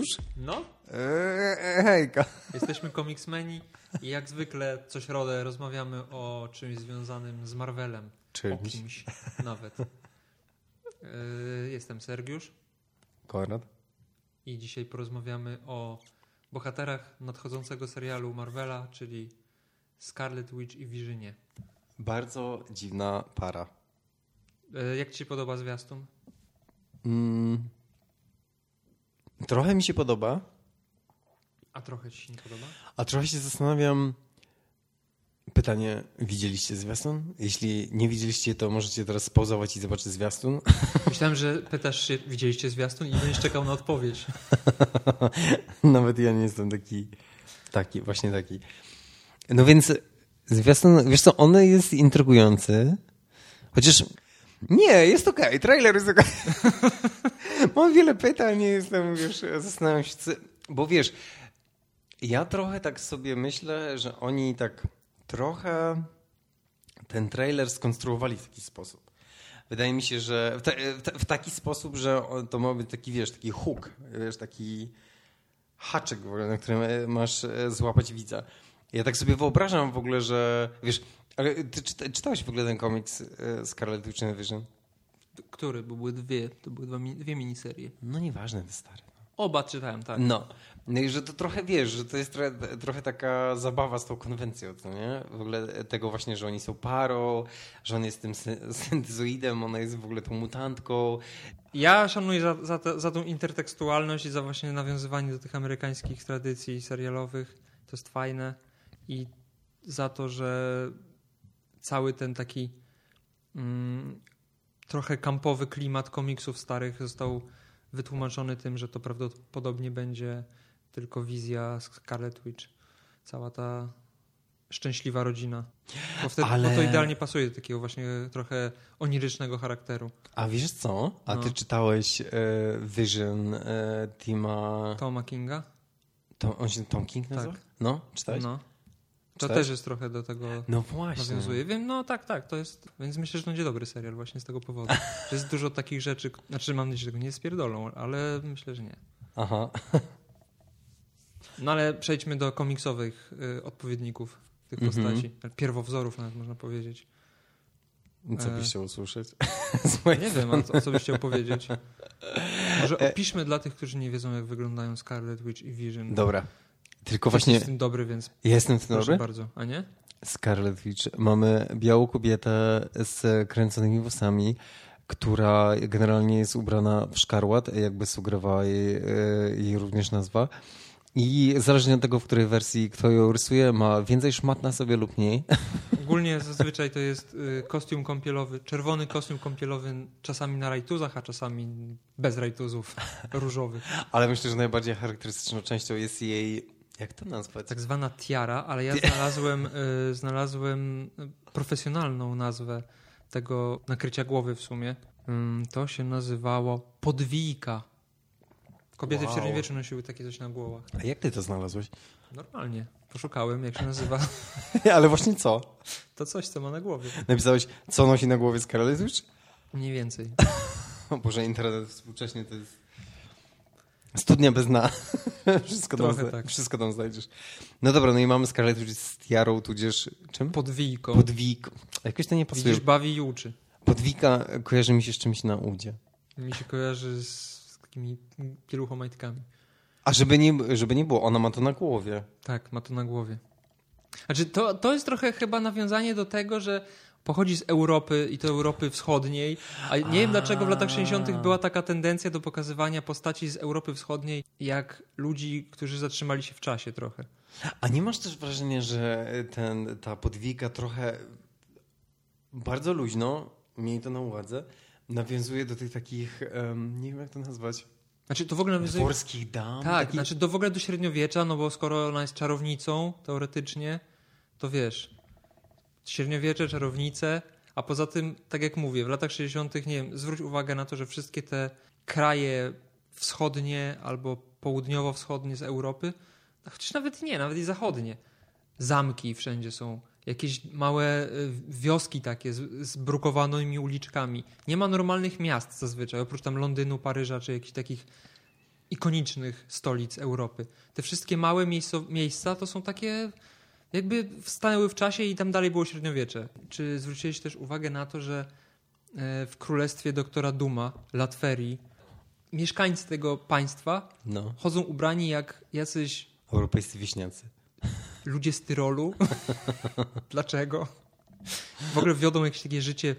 Już? No, Eee, hejka. jesteśmy komiksmeni i jak zwykle co środę rozmawiamy o czymś związanym z Marvelem. O Czymś. kimś nawet. Yy, Jestem Sergiusz Konrad? i dzisiaj porozmawiamy o bohaterach nadchodzącego serialu Marvela, czyli Scarlet Witch i Visionie. Bardzo dziwna para. Yy, Jak Ci się podoba zwiastun? Mm. Trochę mi się podoba, A trochę Ci się nie podoba? a trochę się zastanawiam. Pytanie, widzieliście zwiastun? Jeśli nie widzieliście, to możecie teraz spauzować i zobaczyć zwiastun. Myślałem, że pytasz się, widzieliście zwiastun i będziesz czekał na odpowiedź. Nawet ja nie jestem taki, taki, właśnie taki. No więc zwiastun, wiesz co, on jest intrygujący, chociaż nie, jest okej, trailer jest okej. Mam wiele pytań, nie jestem, wiesz, zastanawiam się, co, bo wiesz, ja trochę tak sobie myślę, że oni tak trochę ten trailer skonstruowali w taki sposób. Wydaje mi się, że w, ta, w, ta, w taki sposób, że to ma być taki, wiesz, taki hook, wiesz, taki haczyk, w ogóle, na którym e, masz e, złapać widza. Ja tak sobie wyobrażam w ogóle, że wiesz, ale ty czyta, czytałeś w ogóle ten komiks e, Scarlet Witch Vision? Który? Bo były dwie, to były dwa, dwie miniserie. No nieważne, to stary. Oba czytałem, tak. No. No i że to trochę wiesz, że to jest trochę, trochę taka zabawa z tą konwencją, to nie? W ogóle tego właśnie, że oni są parą, że on jest tym sy- syntezoidem, ona jest w ogóle tą mutantką. Ja szanuję za, za, te, za tą intertekstualność i za właśnie nawiązywanie do tych amerykańskich tradycji serialowych. To jest fajne. I za to, że cały ten taki mm, trochę kampowy klimat komiksów starych został wytłumaczony tym, że to prawdopodobnie będzie tylko wizja Scarlet Witch. Cała ta szczęśliwa rodzina. Bo, wtedy, Ale- bo to idealnie pasuje do takiego właśnie trochę onirycznego charakteru. A wiesz co? A ty No. czytałeś e, Vision e, Tima... Toma Kinga? To, on się Tom King nazywa? Tak. No, czytałeś? No. To też jest trochę do tego No właśnie. nawiązuje. Wiem, no tak, tak, to jest, więc myślę, że to będzie dobry serial właśnie z tego powodu. Że jest dużo takich rzeczy, znaczy mam nadzieję, że tego nie spierdolą, ale myślę, że nie. Aha. No ale przejdźmy do komiksowych y, odpowiedników tych Mhm. postaci. Pierwowzorów nawet można powiedzieć. Co E. byś chciał usłyszeć? Nie wiem, o co byś chciał powiedzieć. Może E. opiszmy dla tych, którzy nie wiedzą, jak wyglądają Scarlet Witch i Vision. Dobra. Tylko jesteś właśnie w tym dobry, więc jestem w tym dobry. bardzo. A nie? Scarlet Witch. Mamy białą kobietę z kręconymi włosami, która generalnie jest ubrana w szkarłat, jakby sugerowała jej, e, jej również nazwa. I zależnie od tego, w której wersji kto ją rysuje, ma więcej szmat na sobie lub mniej. Ogólnie zazwyczaj to jest y, kostium kąpielowy, czerwony kostium kąpielowy czasami na rajtuzach, a czasami bez rajtuzów różowych. Ale myślę, że najbardziej charakterystyczną częścią jest jej, jak to nazwać? Tak zwana tiara, ale ja znalazłem, y, znalazłem profesjonalną nazwę tego nakrycia głowy w sumie. Ym, To się nazywało podwijka. Kobiety Wow. w średniowieczu nosiły takie coś na głowach. A jak ty to znalazłeś? Normalnie. Poszukałem, jak się nazywa. Ale właśnie co? To coś, co ma na głowie. Napisałeś, co nosi na głowie Scarlet Witch? Mniej więcej. O Boże, internet współcześnie to jest studnia bez dna. wszystko, tam, tak. wszystko tam znajdziesz. No dobra, no i mamy Scarlet Witch z tiarą, tudzież czym? Podwijką. Podwik. Jakoś to nie pasuje. Widzisz, bawi i uczy. Podwika kojarzy mi się z czymś na udzie. Mi się kojarzy z takimi pieluchomajtkami. A żeby nie, żeby nie było, ona ma to na głowie. Tak, ma to na głowie. Znaczy, to, to jest trochę chyba nawiązanie do tego, że pochodzi z Europy i to Europy Wschodniej, a nie wiem dlaczego w latach 60. była taka tendencja do pokazywania postaci z Europy Wschodniej jak ludzi, którzy zatrzymali się w czasie trochę. A nie masz też wrażenia, że ten, ta podwika trochę bardzo luźno, miej to na uwadze, nawiązuje do tych takich, em, nie wiem jak to nazwać, Znaczy, to w ogóle nawiązuje... dworskich dam? Tak, Taki- znaczy do w ogóle do średniowiecza, no bo skoro ona jest czarownicą, teoretycznie, to wiesz, średniowiecze, czarownice, a poza tym, tak jak mówię, w latach 60., nie wiem, zwróć uwagę na to, że wszystkie te kraje wschodnie albo południowo-wschodnie z Europy, a chociaż nawet nie, nawet i zachodnie, zamki wszędzie są, jakieś małe y, wioski takie z, z brukowanymi uliczkami. Nie ma normalnych miast zazwyczaj, oprócz tam Londynu, Paryża czy jakichś takich ikonicznych stolic Europy. Te wszystkie małe miejsca to są takie jakby stanęły w czasie i tam dalej było średniowiecze. Czy zwróciłeś też uwagę na to, że e, w królestwie doktora Duma, Latverii, mieszkańcy tego państwa No. chodzą ubrani jak jacyś Europejscy wieśniacy. ludzie z Tyrolu. Dlaczego? W ogóle wiodą jakieś takie życie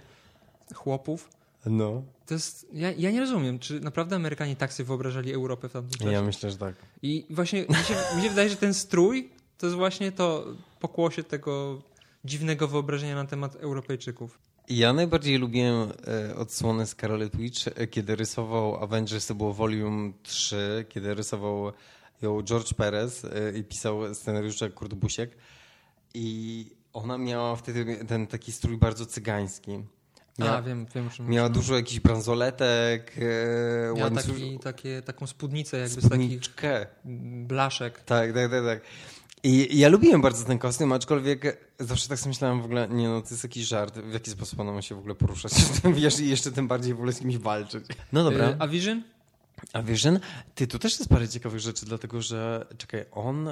chłopów. No. To jest, ja, ja nie rozumiem, czy naprawdę Amerykanie tak sobie wyobrażali Europę w tamtym czasie. Ja myślę, że tak. I właśnie mi się, mi się wydaje, że ten strój to jest właśnie to pokłosie tego dziwnego wyobrażenia na temat Europejczyków. Ja najbardziej lubiłem e, odsłonę Scarlet Witch, e, kiedy rysował Avengers, to było Volume 3, kiedy rysował ją George Perez e, i pisał scenariusze Kurt Busiek. I ona miała wtedy ten taki strój bardzo cygański. Miała, A, wiem, wiem czym miała mówisz. dużo jakichś bransoletek, e, Miała taki, takie, taką spódnicę jakby z takich spódniczkę. blaszek. Tak, tak, tak, tak. I ja lubiłem bardzo ten kostium, aczkolwiek zawsze tak sobie myślałem w ogóle, nie no, to jest jakiś żart, w jaki sposób ona ma się w ogóle poruszać, wiesz, i jeszcze tym bardziej w ogóle z kimś walczyć. No dobra. Y, A Vision? A Vision, ty, tu też jest parę ciekawych rzeczy, dlatego że, czekaj, on,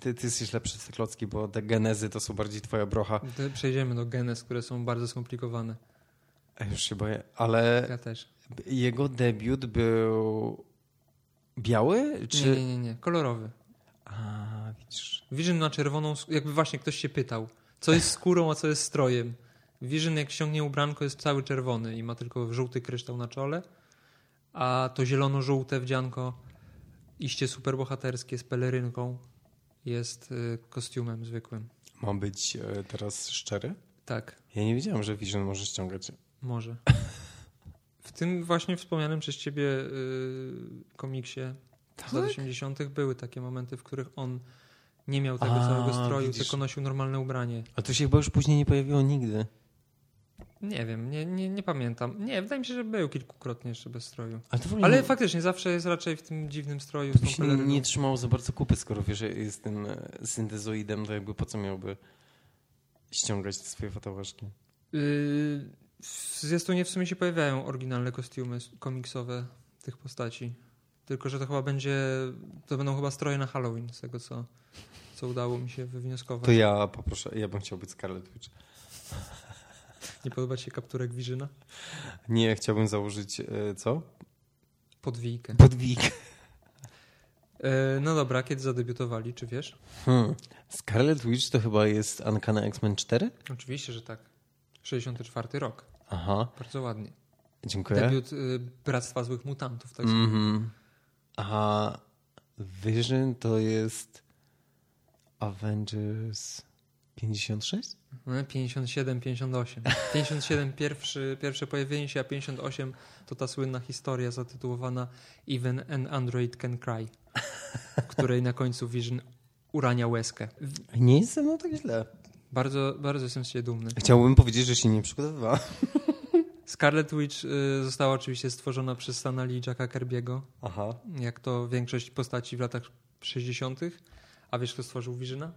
ty, ty jesteś lepszy w te klocki, bo te genezy to są bardziej twoja brocha. Przejdziemy do genes, które są bardzo skomplikowane. A już się boję, ale Ja też. jego debiut był biały, czy... Nie, nie, nie, nie. Kolorowy. A, widzisz. Vision na czerwoną, jakby właśnie ktoś się pytał, co jest skórą, a co jest strojem. Vision jak ściągnie ubranko jest cały czerwony i ma tylko żółty kryształ na czole, a to zielono-żółte wdzianko, iście superbohaterskie z pelerynką jest y, kostiumem zwykłym. Mam być e, teraz szczery? Tak, Ja nie wiedziałem, że Vision może ściągać. może. W tym właśnie wspomnianym przez ciebie y, komiksie z lat 80. były takie momenty, w których on nie miał tego A, całego stroju, widzisz. tylko nosił normalne ubranie. A to się chyba już później nie pojawiło nigdy. Nie wiem, nie, nie, nie pamiętam. Nie, wydaje mi się, że był kilkukrotnie jeszcze bez stroju. Ale to Ale nie, faktycznie zawsze jest raczej w tym dziwnym stroju by tą się peleryną. nie trzymało za bardzo kupy, skoro wiesz, że jest tym e, syntezoidem, to jakby po co miałby ściągać te swoje fatałaszki? Yy, w zwiastunie w sumie się pojawiają oryginalne kostiumy komiksowe tych postaci. Tylko, że to chyba będzie, to będą chyba stroje na Halloween, z tego co, co udało mi się wywnioskować. To ja poproszę, ja bym chciał być Scarlet Witch. Nie podoba ci się kapturek Wirzyna? Nie, chciałbym założyć, e, co? Podwijkę. Podwik. Yy, no dobra, kiedy zadebiutowali, czy wiesz? Hmm. Scarlet Witch to chyba jest Uncanny X-Men 4? Oczywiście, że tak. 64 rok. Aha, Bardzo ładnie. dziękuję. Debiut y, Bractwa Złych Mutantów. Tak Mhm. A Vision to jest Avengers 56? No, 57, 58. 57 pierwszy, pierwsze pojawienie się, a 58 to ta słynna historia zatytułowana Even an Android Can Cry, w której na końcu Vision urania łezkę. Nie jest ze mną tak źle. Bardzo, bardzo jestem z siebie dumny. Chciałbym powiedzieć, że się nie przygotowywała. Scarlet Witch y, została oczywiście stworzona przez Stana Lee Jacka Kirby'ego, Aha. jak to większość postaci w latach 60. A wiesz, kto stworzył Visiona?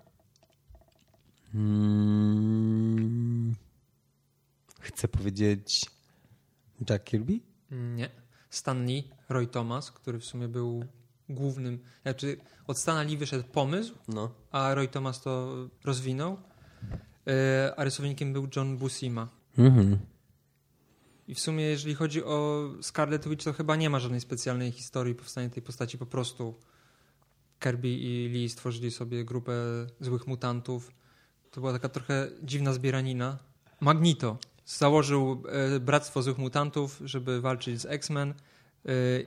Mm, chcę powiedzieć Jack Kirby? Nie. Stan Lee, Roy Thomas, który w sumie był głównym. Znaczy, od Stana Lee wyszedł pomysł, No. a Roy Thomas to rozwinął. E, A rysownikiem był John Buscema. Mhm. I w sumie, jeżeli chodzi o Scarlet Witch, to chyba nie ma żadnej specjalnej historii powstania tej postaci. Po prostu Kirby i Lee stworzyli sobie grupę złych mutantów. To była taka trochę dziwna zbieranina. Magneto założył e, Bractwo Złych Mutantów, żeby walczyć z X-Men. e,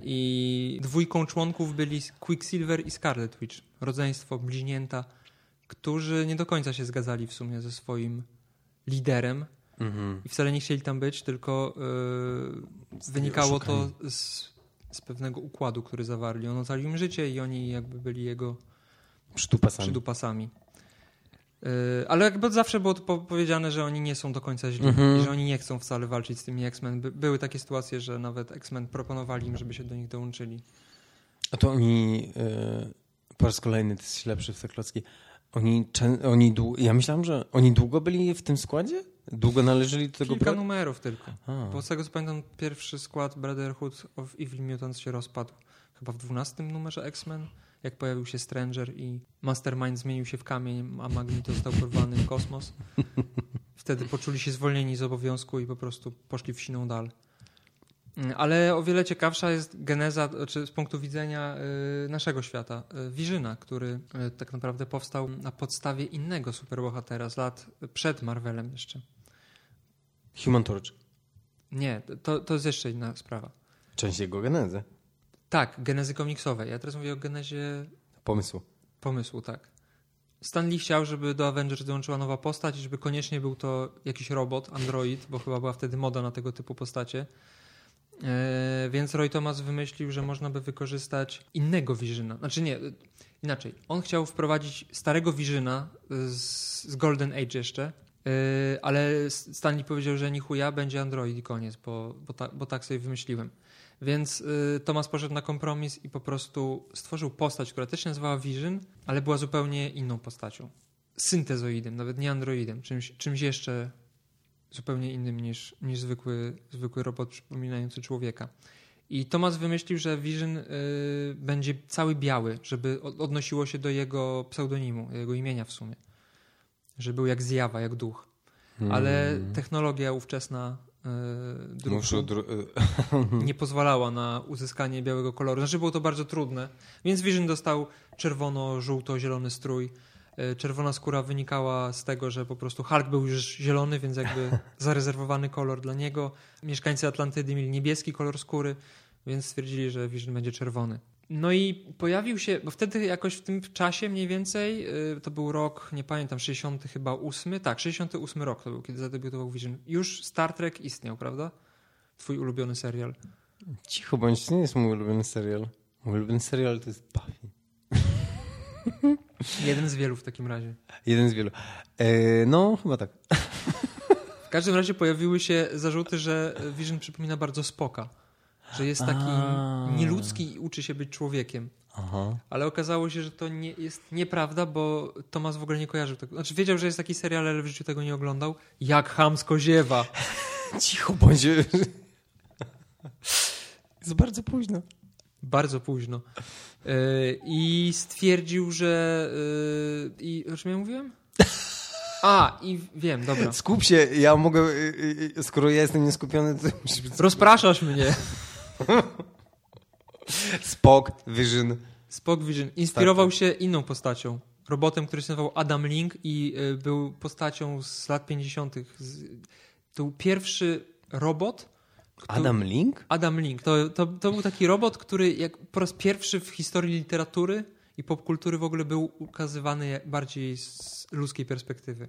I dwójką członków byli Quicksilver i Scarlet Witch. Rodzeństwo, bliźnięta, którzy nie do końca się zgadzali w sumie ze swoim liderem, Mhm. i wcale nie chcieli tam być, tylko yy, wynikało to z, z pewnego układu, który zawarli. On ocalił im życie i oni jakby byli jego Przytupasami. przydupasami. Yy, ale jakby zawsze było to po- powiedziane, że oni nie są do końca źli Mhm. i że oni nie chcą wcale walczyć z tymi X-Men. By, były takie sytuacje, że nawet X-Men proponowali im, żeby się do nich dołączyli. A to oni e, po raz kolejny ty jesteś lepszy w te klocki. Oni, oni ja myślałem, że oni długo byli w tym składzie? Długo należeli do tego Kilka numerów tylko. A. Bo z tego co pamiętam, pierwszy skład Brotherhood of Evil Mutants się rozpadł. chyba w 12 numerze X-Men, jak pojawił się Stranger i Mastermind zmienił się w kamień, a Magneto został porwany w kosmos. Wtedy poczuli się zwolnieni z obowiązku i po prostu poszli w siną dal. Mm, Ale o wiele ciekawsza jest geneza, czy z punktu widzenia y, naszego świata, y, Wirzyna, który y, tak naprawdę powstał na podstawie innego superbohatera z lat przed Marvelem jeszcze. Human Torch. Nie, to, to jest jeszcze inna sprawa. Część jego genezy. Tak, genezy komiksowej. Ja teraz mówię o genezie Pomysłu. pomysłu, tak. Stan Lee chciał, żeby do Avengers dołączyła nowa postać i żeby koniecznie był to jakiś robot, android, bo chyba była wtedy moda na tego typu postacie. E, więc Roy Thomas wymyślił, że można by wykorzystać innego Visiona. Znaczy nie, inaczej. On chciał wprowadzić starego Visiona z, z Golden Age jeszcze, e, ale Stanley powiedział, że ni chuja, będzie android i koniec, bo, bo, ta, bo tak sobie wymyśliłem. Więc y, Thomas poszedł na kompromis i po prostu stworzył postać, która też się nazywała Vision, ale była zupełnie inną postacią. Syntezoidem, nawet nie androidem, czymś, czymś jeszcze zupełnie innym niż, niż zwykły, zwykły robot przypominający człowieka. I Thomas wymyślił, że Vision y, będzie cały biały, żeby od- odnosiło się do jego pseudonimu, jego imienia w sumie. Że był jak zjawa, jak duch. Ale technologia ówczesna y, druku dru... nie pozwalała na uzyskanie białego koloru. Znaczy było to bardzo trudne. Więc Vision dostał czerwono-żółto-zielony strój. E, Czerwona skóra wynikała z tego, że po prostu Hulk był już zielony, więc jakby zarezerwowany kolor dla niego. Mieszkańcy Atlantydy mieli niebieski kolor skóry, więc stwierdzili, że Vision będzie czerwony. No i pojawił się, bo wtedy jakoś w tym czasie mniej więcej, y, to był rok, nie pamiętam, 60 chyba 8, tak, 68 rok to był, kiedy zadebiutował Vision. Już Star Trek istniał, prawda? Twój ulubiony serial. Cicho bądź, to nie jest mój ulubiony serial. Mój ulubiony serial to jest Buffy. Jeden z wielu w takim razie. Jeden z wielu. E, no, chyba tak. W każdym razie pojawiły się zarzuty, że Vision przypomina bardzo Spoka. Że jest taki A. nieludzki i uczy się być człowiekiem. Aha. Ale okazało się, że to nie jest nieprawda, bo Tomas w ogóle nie kojarzył tego. Znaczy wiedział, że jest taki serial, ale w życiu tego nie oglądał. Jak chamsko ziewa. Cicho bądź. jest bardzo późno. Bardzo późno. Yy, I stwierdził, że... Yy, I o czym ja mówiłem? A, i wiem, dobra. Skup się, ja mogę, y, skoro ja jestem nieskupiony, to Rozpraszasz mnie. Spock, Vision. Spock Vision inspirował Tak, się inną postacią. Robotem, który się nazywał Adam Link i y, był postacią z lat 50. Z, to był pierwszy robot. który- Adam Link? Adam Link. To, to, to był taki robot, który jak po raz pierwszy w historii literatury i popkultury w ogóle był ukazywany bardziej z ludzkiej perspektywy.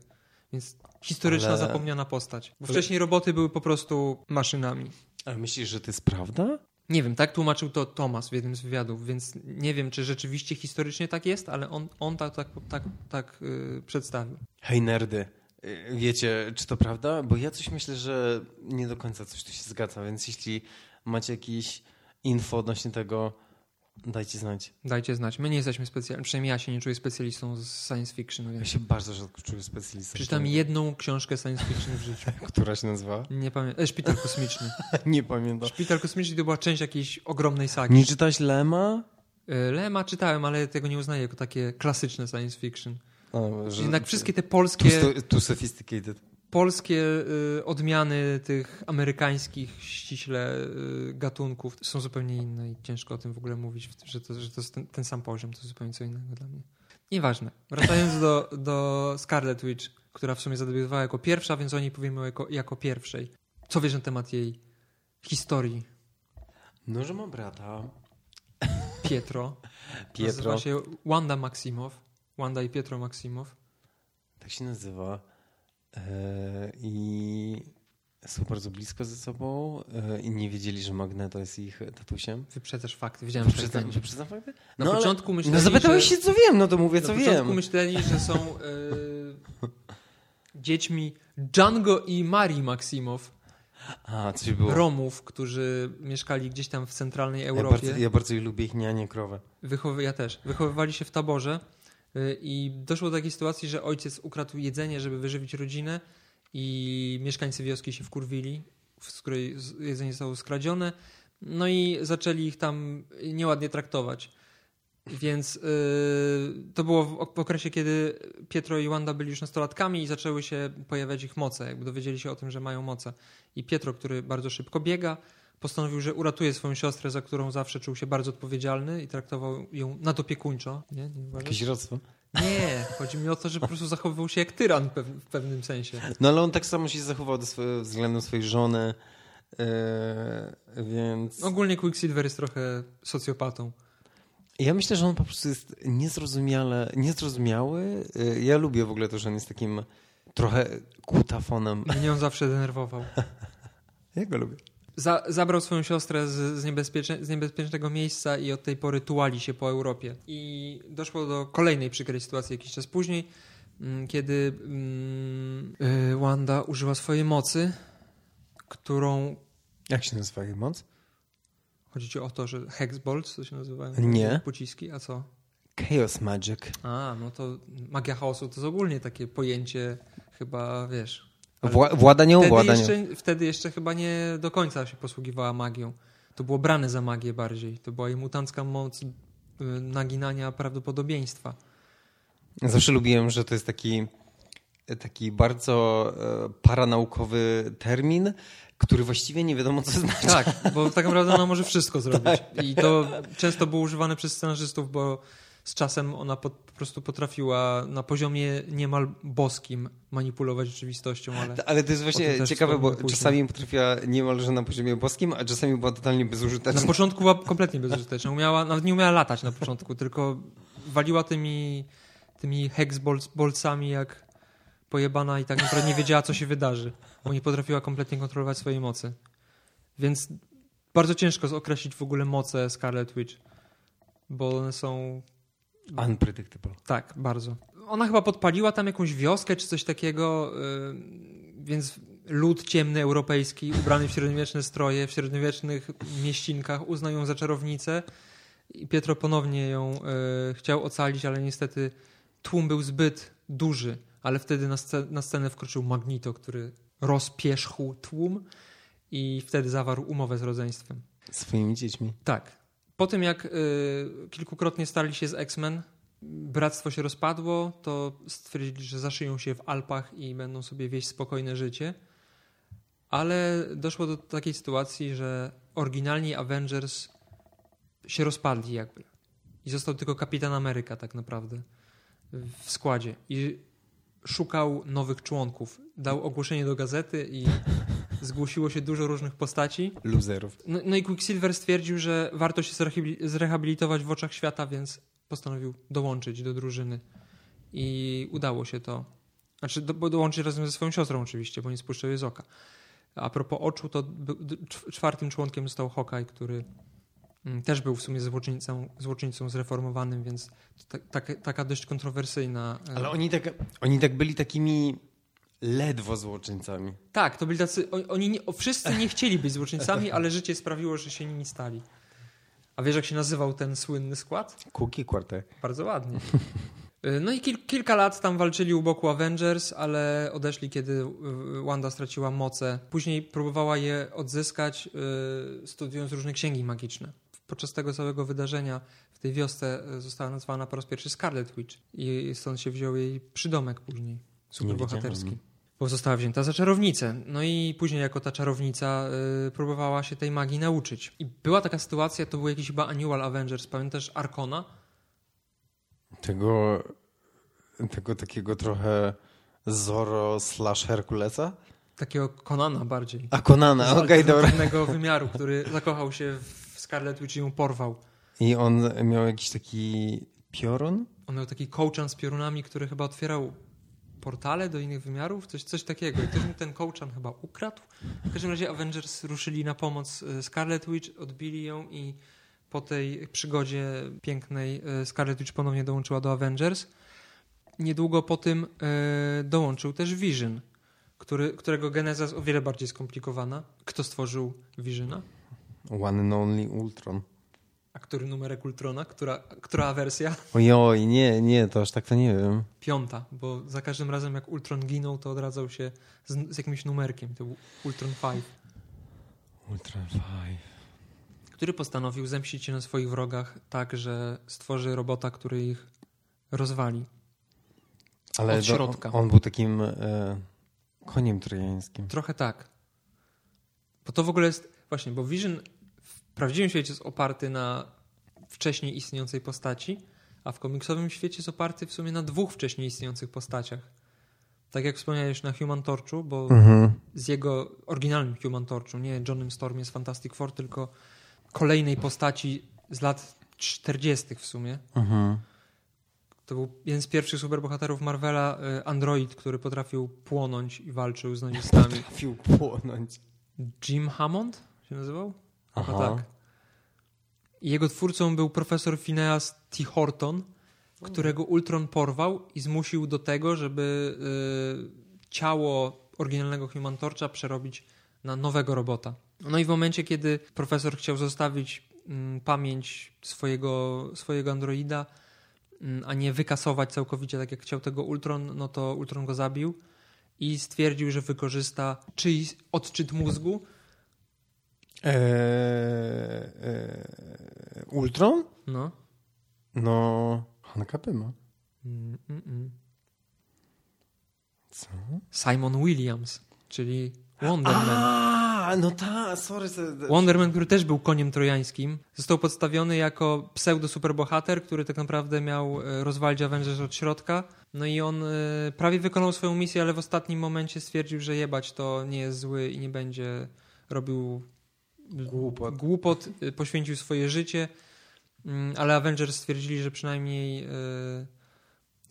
Więc historyczna, Ale- zapomniana postać. Bo wcześniej roboty były po prostu maszynami. Ale myślisz, że to jest prawda? Nie wiem, tak tłumaczył to Tomas w jednym z wywiadów, więc nie wiem, czy rzeczywiście historycznie tak jest, ale on, on tak, tak, tak, tak yy, przedstawił. Hej nerdy, y, wiecie, czy to prawda? Bo ja coś myślę, że nie do końca coś tu się zgadza, więc jeśli macie jakieś info odnośnie tego, dajcie znać. Dajcie znać. My nie jesteśmy specjalistami, przynajmniej ja się nie czuję specjalistą z science fiction. Ja Więc się bardzo rzadko czuję specjalistą. przeczytam jedną książkę science fiction w życiu. Która się nazywa? Nie pamiętam. E, Szpital kosmiczny. nie pamiętam. Szpital kosmiczny to była część jakiejś ogromnej sagi. Nie czytałeś Lema? E, Lema czytałem, ale tego nie uznaję jako takie klasyczne science fiction. Że- Jednak wszystkie te Too, polskie, sto- too sophisticated. Polskie y, odmiany tych amerykańskich ściśle y, gatunków są zupełnie inne i ciężko o tym w ogóle mówić, że to, że to jest ten, ten sam poziom, to jest zupełnie co innego dla mnie. Nieważne. Wracając do, do Scarlet Witch, która w sumie zadebiutowała jako pierwsza, więc o niej powiemy jako, jako pierwszej. Co wiesz na temat jej historii? No, że ma brata. Pietro. Pietro. Nazywa się Wanda Maximow. Wanda i Pietro Maximow. Tak się nazywa. E, I są bardzo blisko ze sobą e, i nie wiedzieli, że Magneto jest ich tatusiem. Wyprzedzasz fakty. Tak Wyprzedzam, wyprzedzam fakty? Na No, ale- początku myśleli, No zapytałeś że... się, co wiem, no to mówię, Na co początku wiem. myśleli, że są e, dziećmi Django i Marii Maksimow, A, coś było. Romów, którzy mieszkali gdzieś tam w centralnej Ja Europie. bardzo, ja bardzo lubię ich nianie krowę. Wychowy, ja też. Wychowywali się w taborze i doszło do takiej sytuacji, że ojciec ukradł jedzenie, żeby wyżywić rodzinę i mieszkańcy wioski się wkurwili, z której jedzenie zostało skradzione. No i zaczęli ich tam nieładnie traktować. Więc yy, to było w okresie, kiedy Pietro i Wanda byli już nastolatkami i zaczęły się pojawiać ich moce, jakby dowiedzieli się o tym, że mają moce. I Pietro, który bardzo szybko biega, postanowił, że uratuje swoją siostrę, za którą zawsze czuł się bardzo odpowiedzialny i traktował ją nadopiekuńczo. Nie? Nie? Jakieś rodztwo? Nie, chodzi mi o to, że po prostu zachowywał się jak tyran w pewnym sensie. No ale on tak samo się zachował do swojego, względem swojej żony, yy, więc... Ogólnie Quicksilver jest trochę socjopatą. Ja myślę, że on po prostu jest niezrozumiale, niezrozumiały. Yy, ja lubię w ogóle to, że on jest takim trochę kutafonem. Mnie on zawsze denerwował. ja go lubię. Za, zabrał swoją siostrę z, z, niebezpiecznie, z, niebezpiecznego miejsca i od tej pory tułali się po Europie. I doszło do kolejnej przykrej sytuacji jakiś czas później, mm, kiedy mm, y, Wanda użyła swojej mocy, którą... Jak się nazywa jej moc? Chodzi ci o to, że Hexbolts to się nazywają? Nie. Pociski, a co? Chaos Magic. A, no to magia chaosu to jest ogólnie takie pojęcie chyba, wiesz, Wła włada nie wtedy jeszcze, wtedy jeszcze chyba nie do końca się posługiwała magią. To było brane za magię bardziej. To była jej mutancka moc y, naginania prawdopodobieństwa. Zawsze lubiłem, że to jest taki, taki bardzo e, paranaukowy termin, który właściwie nie wiadomo co znaczy. Tak, bo tak naprawdę ona może wszystko zrobić. Tak. I to często było używane przez scenarzystów, bo z czasem ona po, po, prostu potrafiła na poziomie niemal boskim manipulować rzeczywistością. Ale, ale to jest właśnie ciekawe, bo później. czasami potrafiła niemalże na poziomie boskim, a czasami była totalnie bezużyteczna. Na początku była kompletnie bezużyteczna. Umiała, nawet nie umiała latać na początku, tylko waliła tymi, tymi hexbolcami jak pojebana i tak naprawdę nie wiedziała, co się wydarzy, bo nie potrafiła kompletnie kontrolować swojej mocy. Więc bardzo ciężko określić w ogóle moce Scarlet Witch, bo one są Unpredictable. Tak, bardzo. Ona chyba podpaliła tam jakąś wioskę czy coś takiego, yy, więc lud ciemny europejski, ubrany w średniowieczne stroje, w średniowiecznych mieścinkach uznał ją za czarownicę i Pietro ponownie ją yy, chciał ocalić, ale niestety tłum był zbyt duży, ale wtedy na, scenę, na scenę wkroczył Magnito, który rozpierzchł tłum i wtedy zawarł umowę z rodzeństwem. Swoimi dziećmi. Tak. Po tym jak y, kilkukrotnie stali się z X-Men, bractwo się rozpadło, to stwierdzili, że zaszyją się w Alpach i będą sobie wieść spokojne życie. Ale doszło do takiej sytuacji, że oryginalni Avengers się rozpadli jakby. I został tylko Kapitan Ameryka tak naprawdę w składzie. I szukał nowych członków. Dał ogłoszenie do gazety i zgłosiło się dużo różnych postaci. Loserów. No, no i Quicksilver stwierdził, że warto się zrehabilitować w oczach świata, więc postanowił dołączyć do drużyny. I udało się to. Znaczy, do, dołączyć razem ze swoją siostrą oczywiście, bo nie spuszczał jej z oka. A propos oczu, to czwartym członkiem został Hawkeye, który mm, też był w sumie złoczyńcą, złoczyńcą zreformowanym, więc ta, ta, taka dość kontrowersyjna. E, Ale oni tak, oni tak byli takimi ledwo złoczyńcami. Tak, to byli tacy. Oni nie, wszyscy nie chcieli być złoczyńcami, ale życie sprawiło, że się nimi stali. A wiesz, jak się nazywał ten słynny skład? Cookie Quartet. Bardzo ładnie. No i kil kilka lat tam walczyli u boku Avengers, ale odeszli, kiedy y, Wanda straciła moce. Później próbowała je odzyskać, yy, studiując różne księgi magiczne. Podczas tego całego wydarzenia w tej wiosce y, została nazwana po raz pierwszy Scarlet Witch i stąd się wziął jej przydomek później, superbohaterski bo została wzięta za czarownicę. No i później jako ta czarownica y, próbowała się tej magii nauczyć. I była taka sytuacja, to był jakiś chyba Annual Avengers, pamiętasz Arkona? Tego, tego takiego trochę Zoro slash Herkulesa? Takiego Konana bardziej. A Konana, okej, okay, dobra. Wymiaru, który zakochał się w Scarlet Witch i ją porwał. I on miał jakiś taki piorun? On miał taki kołczan z piorunami, który chyba otwierał portale do innych wymiarów, coś, coś takiego. I ktoś mu ten kołczan chyba ukradł. W każdym razie Avengers ruszyli na pomoc e, Scarlet Witch, odbili ją i po tej przygodzie pięknej e, Scarlet Witch ponownie dołączyła do Avengers. Niedługo po tym e, dołączył też Vision, który, którego geneza jest o wiele bardziej skomplikowana. Kto stworzył Visiona? One and only Ultron. A który numerek Ultrona? Która, która wersja? Ojoj, nie, nie, to aż tak to nie wiem. Piąta, bo za każdym razem jak Ultron ginął, to odradzał się z, z jakimś numerkiem. To był Ultron 5. Ultron 5. który postanowił zemścić się na swoich wrogach tak, że stworzy robota, który ich rozwali. Ale Od środka. On, on był takim e, koniem trojańskim. Trochę tak. Bo to w ogóle jest, właśnie, bo Vision w prawdziwym świecie jest oparty na wcześniej istniejącej postaci, a w komiksowym świecie jest oparty w sumie na dwóch wcześniej istniejących postaciach. Tak jak wspomniałeś na Human Torchu, bo Mhm. z jego oryginalnym Human Torchu, nie Johnem Stormie z Fantastic Four, tylko kolejnej postaci z lat 40. w sumie. Mhm. To był jeden z pierwszych superbohaterów Marvela, y, android, który potrafił płonąć i walczył z nazistami. Trafił płonąć. Jim Hammond się nazywał? Aha. Tak. Jego twórcą był profesor Phineas T. Horton, którego Ultron porwał i zmusił do tego, żeby y, ciało oryginalnego Human Torcha przerobić na nowego robota. No i w momencie, kiedy profesor chciał zostawić mm, pamięć swojego, swojego androida, mm, a nie wykasować całkowicie tak jak chciał tego Ultron, no to Ultron go zabił i stwierdził, że wykorzysta czyjś odczyt mózgu, Eee, eee, Ultron? no, No, Hanka Pyma. Mm, mm, mm. Co? Simon Williams, czyli Wonderman. A, no ta, sorry. Wonderman, który też był koniem trojańskim, został podstawiony jako pseudo-superbohater, który tak naprawdę miał e, rozwalić Avengers od środka. No i on e, prawie wykonał swoją misję, ale w ostatnim momencie stwierdził, że jebać to nie jest zły i nie będzie robił Głupot. głupot e, poświęcił swoje życie, Mm, ale Avengers stwierdzili, że przynajmniej e,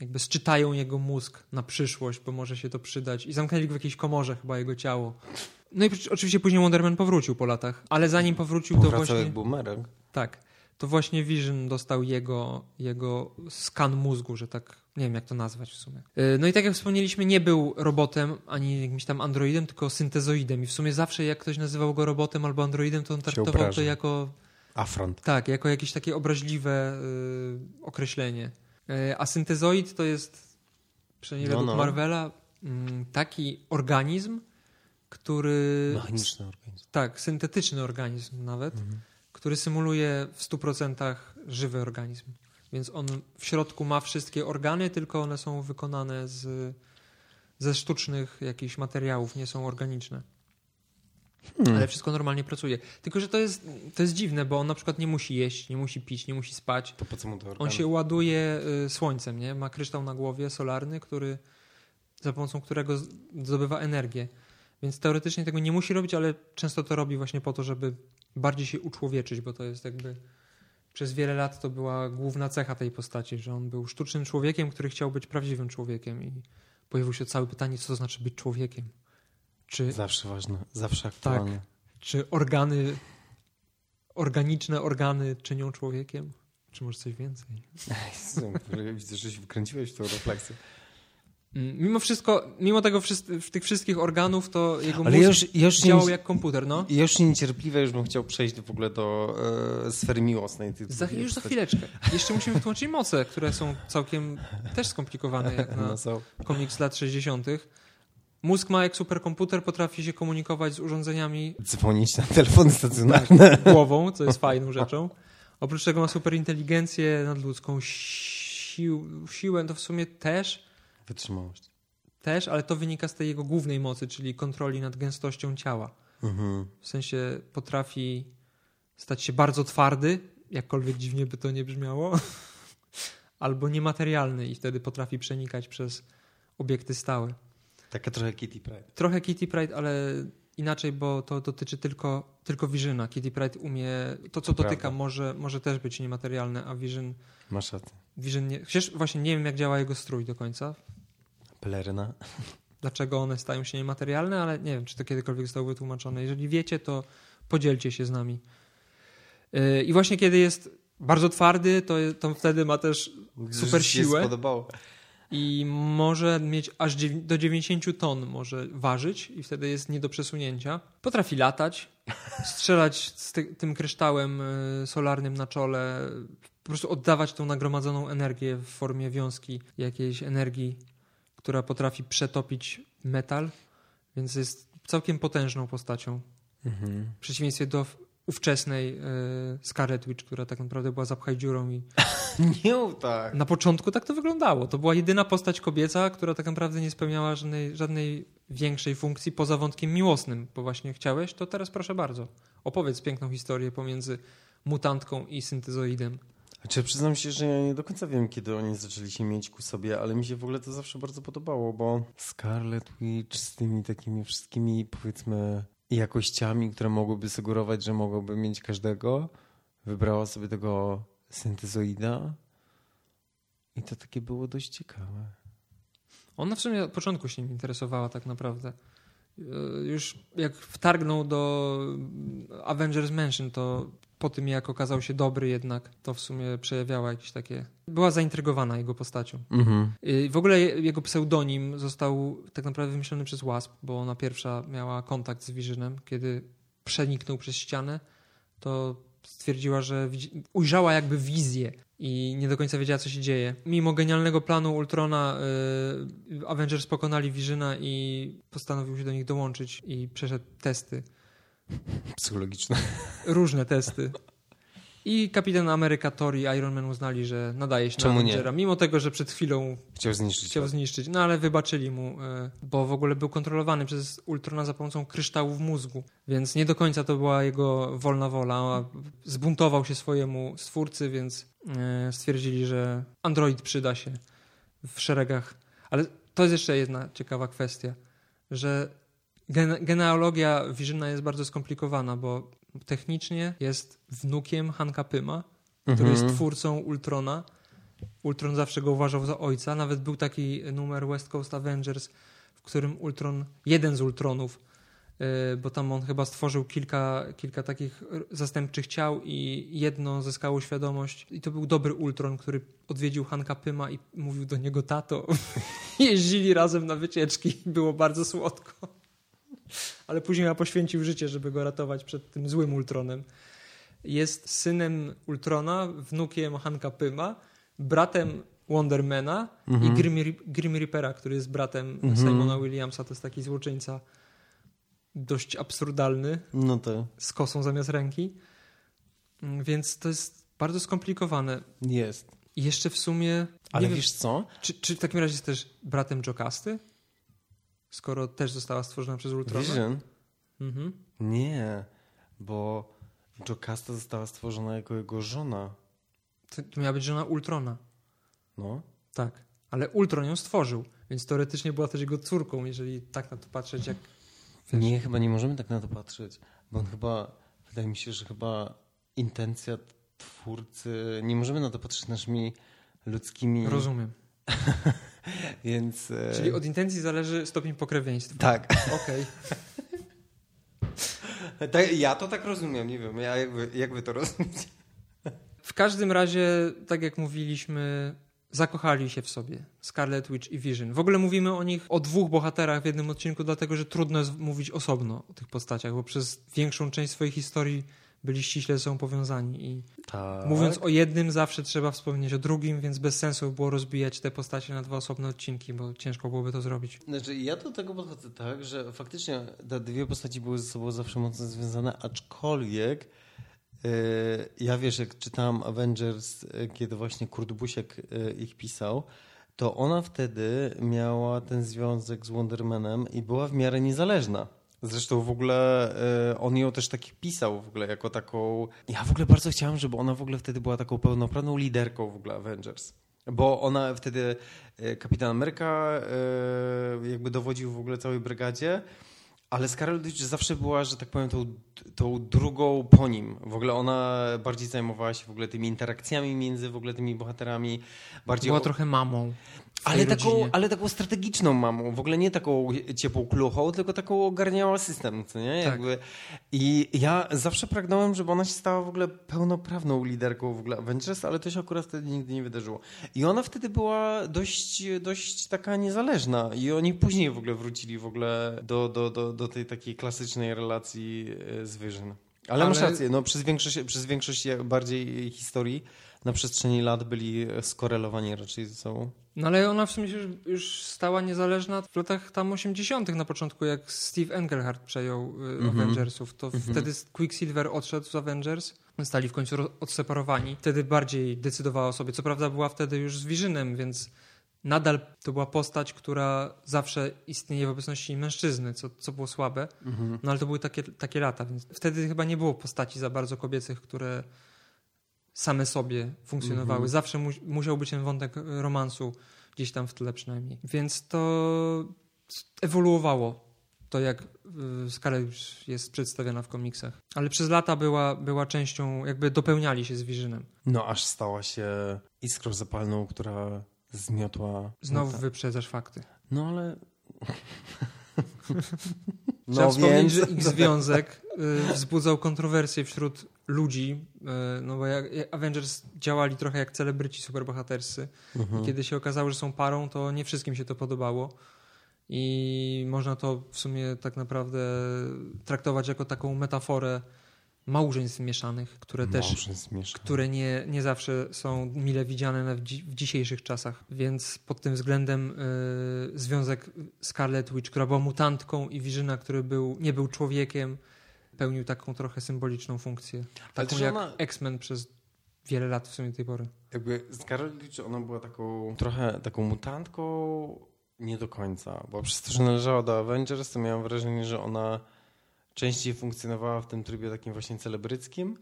jakby sczytają jego mózg na przyszłość, bo może się to przydać i zamknęli go w jakiejś komorze chyba jego ciało. No i oczywiście później Wonderman powrócił po latach, ale zanim powrócił to Powracał właśnie... jak bumerang. Tak, to właśnie Vision dostał jego, jego skan mózgu, że tak, nie wiem jak to nazwać w sumie. Yy, No i tak jak wspomnieliśmy, nie był robotem ani jakimś tam androidem, tylko syntezoidem i w sumie zawsze jak ktoś nazywał go robotem albo androidem, to on traktował to jako Afront. tak, jako jakieś takie obraźliwe y, określenie. Y, a syntezoid to jest, przynajmniej No, według no. Marvela, mm, taki organizm, który... Mechaniczny organizm. Tak, syntetyczny organizm nawet, który symuluje w 100% żywy organizm. Więc on w środku ma wszystkie organy, tylko one są wykonane z, ze sztucznych jakichś materiałów, nie są organiczne. Hmm. Ale wszystko normalnie pracuje. Tylko, że to jest, to jest dziwne, bo on na przykład nie musi jeść, nie musi pić, nie musi spać. To po co mu to organ? On się ładuje y, słońcem, nie? Ma kryształ na głowie solarny, który, za pomocą którego zdobywa energię. Więc teoretycznie tego nie musi robić, ale często to robi właśnie po to, żeby bardziej się uczłowieczyć, bo to jest jakby przez wiele lat to była główna cecha tej postaci, że on był sztucznym człowiekiem, który chciał być prawdziwym człowiekiem i pojawiło się całe pytanie, co to znaczy być człowiekiem. Czy Zawsze ważne, zawsze aktualne. czy organy, organiczne organy czynią człowiekiem? Czy może coś więcej? Jezu, Widzę, że się wkręciłeś w tą refleksję. Mm, Mimo wszystko, mimo tego tych wszystkich organów, to jego Ale mózg już, już, działał nie, jak komputer, no. już niecierpliwie już bym chciał przejść w ogóle do e, sfery miłosnej. Tych Za, już za chwileczkę. Jeszcze musimy wytłumaczyć moce, które są całkiem też skomplikowane jak na No komiks lat 60. Mózg ma jak superkomputer, potrafi się komunikować z urządzeniami Dzwonić na telefony stacjonarne. głową, co jest fajną rzeczą. Oprócz tego ma superinteligencję nadludzką, sił, siłę, to w sumie też, Wytrzymałość. też, ale to wynika z tej jego głównej mocy, czyli kontroli nad gęstością ciała. Mhm. W sensie potrafi stać się bardzo twardy, jakkolwiek dziwnie by to nie brzmiało, albo niematerialny i wtedy potrafi przenikać przez obiekty stałe. Taka trochę Kitty Pride. Trochę Kitty Pride, ale inaczej, bo to dotyczy tylko, tylko Visiona. Kitty Pride umie, to co To dotyka prawda. może, może też być niematerialne, a Vision, Masz rację. Vision nie, chociaż właśnie nie wiem jak działa jego strój do końca, Dlaczego one stają się niematerialne, ale nie wiem, czy to kiedykolwiek zostało wytłumaczone. Jeżeli wiecie, to podzielcie się z nami. Yy, I właśnie kiedy jest bardzo twardy, to, to wtedy ma też super siłę spodobało. i może mieć aż do 90 ton może ważyć i wtedy jest nie do przesunięcia. Potrafi latać, strzelać z ty- tym kryształem y, solarnym na czole, po prostu oddawać tą nagromadzoną energię w formie wiązki jakiejś energii, która potrafi przetopić metal, więc jest całkiem potężną postacią. Mhm. W przeciwieństwie do ówczesnej y, Scarlet Witch, która tak naprawdę była zapchaj dziurą i Nie tak. na początku tak to wyglądało. To była jedyna postać kobieca, która tak naprawdę nie spełniała żadnej, żadnej większej funkcji poza wątkiem miłosnym, bo właśnie chciałeś, to teraz proszę bardzo. Opowiedz piękną historię pomiędzy mutantką i syntezoidem. Znaczy, przyznam się, że ja nie do końca wiem, kiedy oni zaczęli się mieć ku sobie, ale mi się w ogóle to zawsze bardzo podobało, bo Scarlet Witch z tymi takimi wszystkimi, powiedzmy, jakościami, które mogłyby sugerować, że mogłoby mieć każdego, wybrała sobie tego syntezoida i to takie było dość ciekawe. Ona w sumie od początku się nim interesowała tak naprawdę. Yy, Już jak wtargnął do Avengers Mansion, to po tym jak okazał się dobry jednak, to w sumie przejawiała jakieś takie... Była zaintrygowana jego postacią. Mhm. W ogóle je- jego pseudonim został tak naprawdę wymyślony przez Wasp, bo ona pierwsza miała kontakt z Visionem, kiedy przeniknął przez ścianę, to stwierdziła, że ujrzała jakby wizję i nie do końca wiedziała, co się dzieje. Mimo genialnego planu Ultrona yy, Avengers pokonali Visiona i postanowił się do nich dołączyć i przeszedł testy, Psychologiczne. różne testy. I Kapitan Ameryka, Thor i Iron Man uznali, że nadaje się Czemu na nie? Avengera, mimo tego, że przed chwilą Chciał zniszczyć. chciał zniszczyć. No ale wybaczyli mu, e, bo w ogóle był kontrolowany przez Ultrona za pomocą kryształów mózgu, więc nie do końca to była jego wolna wola. Zbuntował się swojemu stwórcy, więc e, stwierdzili, że android przyda się w szeregach. Ale to jest jeszcze jedna ciekawa kwestia, że genealogia Visiona jest bardzo skomplikowana, bo technicznie jest wnukiem Hanka Pyma, który Mhm. jest twórcą Ultrona. Ultron zawsze go uważał za ojca. Nawet był taki numer West Coast Avengers, w którym Ultron, jeden z Ultronów, yy, bo tam on chyba stworzył kilka, kilka takich zastępczych ciał i jedno zyskało świadomość. I to był dobry Ultron, który odwiedził Hanka Pyma i mówił do niego tato. Jeździli razem na wycieczki. Było bardzo słodko. Ale później ja poświęcił życie, żeby go ratować przed tym złym Ultronem jest synem Ultrona, wnukiem Hanka Pyma, bratem Wondermana Mhm. i Grim, Rip- Grim Reapera, który jest bratem Mhm. Simona Williamsa. To jest taki złoczyńca dość absurdalny, No to z kosą zamiast ręki. Mm, Więc to jest bardzo skomplikowane. jest. I jeszcze w sumie... Ale wiem, wiesz co? czy, czy w takim razie jest też bratem Jokasty? Skoro też została stworzona przez Ultrona? Vision? Mhm. Nie, bo Jocasta została stworzona jako jego żona. To, to miała być żona Ultrona. No. Tak, ale Ultron ją stworzył, więc teoretycznie była też jego córką, jeżeli tak na to patrzeć, jak Wiesz. Nie, chyba nie możemy tak na to patrzeć, bo on chyba, wydaje mi się, że chyba intencja twórcy, nie możemy na to patrzeć naszymi ludzkimi, rozumiem. więc... e, Czyli od intencji zależy stopień pokrewieństwa. Tak, Okej. tak, ja to tak rozumiem, nie wiem, ja, jak, wy, jak wy to rozumiecie? W każdym razie, tak jak mówiliśmy, zakochali się w sobie Scarlet Witch i Vision. W ogóle mówimy o nich, o dwóch bohaterach w jednym odcinku, dlatego że trudno jest mówić osobno o tych postaciach, bo przez większą część swojej historii byli ściśle ze sobą powiązani i Tak. Mówiąc o jednym, zawsze trzeba wspomnieć o drugim, więc bez sensu by było rozbijać te postacie na dwa osobne odcinki, bo ciężko byłoby to zrobić. Znaczy, ja do tego podchodzę tak, że faktycznie te dwie postaci były ze sobą zawsze mocno związane, aczkolwiek yy, ja wiesz, jak czytałem Avengers, yy, kiedy właśnie Kurt Busiek yy, ich pisał, to ona wtedy miała ten związek z Wondermanem i była w miarę niezależna. Zresztą w ogóle yy, on ją też tak pisał w ogóle jako taką... Ja w ogóle bardzo chciałem, żeby ona w ogóle wtedy była taką pełnoprawną liderką w ogóle Avengers. Bo ona wtedy, e, Kapitan Ameryka e, jakby dowodził w ogóle całej brygadzie, ale Scarlet Witch zawsze była, że tak powiem, tą, tą drugą po nim. W ogóle ona bardziej zajmowała się w ogóle tymi interakcjami między w ogóle tymi bohaterami. Bardziej Była o- trochę mamą. Ale taką, rodzinie. ale taką strategiczną mamą, w ogóle nie taką ciepłą kluchą, tylko taką ogarniała system, co nie? Tak. Jakby. I ja zawsze pragnąłem, żeby ona się stała w ogóle pełnoprawną liderką w ogóle Avengers, ale to się akurat wtedy nigdy nie wydarzyło. I ona wtedy była dość, dość taka niezależna i oni później w ogóle wrócili w ogóle do, do, do, do tej takiej klasycznej relacji e, z Vision. Ale, masz rację, no przez większość, przez większość bardziej historii na przestrzeni lat byli skorelowani raczej ze sobą. No ale ona w sumie już, już stała niezależna w latach tam 80. na początku, jak Steve Engelhardt przejął mm -hmm. Avengersów. To mm -hmm. wtedy Quicksilver odszedł z Avengers, stali w końcu odseparowani. Wtedy bardziej decydowała o sobie. Co prawda była wtedy już z Visionem, więc nadal to była postać, która zawsze istnieje w obecności mężczyzny, co, co było słabe. -hmm. No ale to były takie, takie lata, więc wtedy chyba nie było postaci za bardzo kobiecych, które same sobie funkcjonowały. Mhm. Zawsze mu, musiał być ten wątek romansu gdzieś tam w tle przynajmniej. Więc to ewoluowało to, jak y, Scarlet jest przedstawiona w komiksach. Ale przez lata była, była częścią, jakby dopełniali się z Visionem. No, aż stała się iskrą zapalną, która zmiotła... Znowu wyprzedzasz fakty. No, ale... No Trzeba wspomnieć, że ich związek y, wzbudzał kontrowersje wśród ludzi, y, no bo jak Avengers działali trochę jak celebryci superbohaterscy. Mhm. I kiedy się okazało, że są parą, to nie wszystkim się to podobało. I można to w sumie tak naprawdę traktować jako taką metaforę małżeństw mieszanych, które też które nie, nie zawsze są mile widziane w, dzi w dzisiejszych czasach. Więc pod tym względem y, związek Scarlet Witch, która była mutantką i Wirzyna, który był, nie był człowiekiem, pełnił taką trochę symboliczną funkcję. Taką jak ona... X-Men przez wiele lat w sumie tej pory. Jakby Scarlet Witch, ona była taką trochę taką mutantką nie do końca, bo przez to, że należała do Avengers, to miałem wrażenie, że ona częściej funkcjonowała w tym trybie takim właśnie celebryckim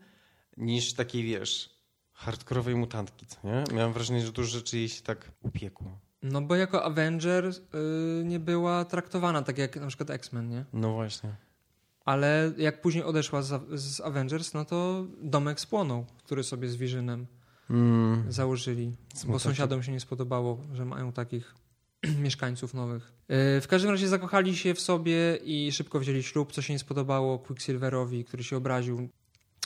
niż takiej, wiesz, hardkorowej mutantki, co nie? Miałem wrażenie, że dużo rzeczy jej się tak upiekło. No bo jako Avenger yy, nie była traktowana tak jak na przykład X-Men, nie? No właśnie. Ale jak później odeszła z, z Avengers, no to domek spłonął, który sobie z Visionem mm. założyli. Smutno. Bo sąsiadom się nie spodobało, że mają takich mieszkańców nowych. E, w każdym razie zakochali się w sobie i szybko wzięli ślub, co się nie spodobało Quicksilverowi, który się obraził.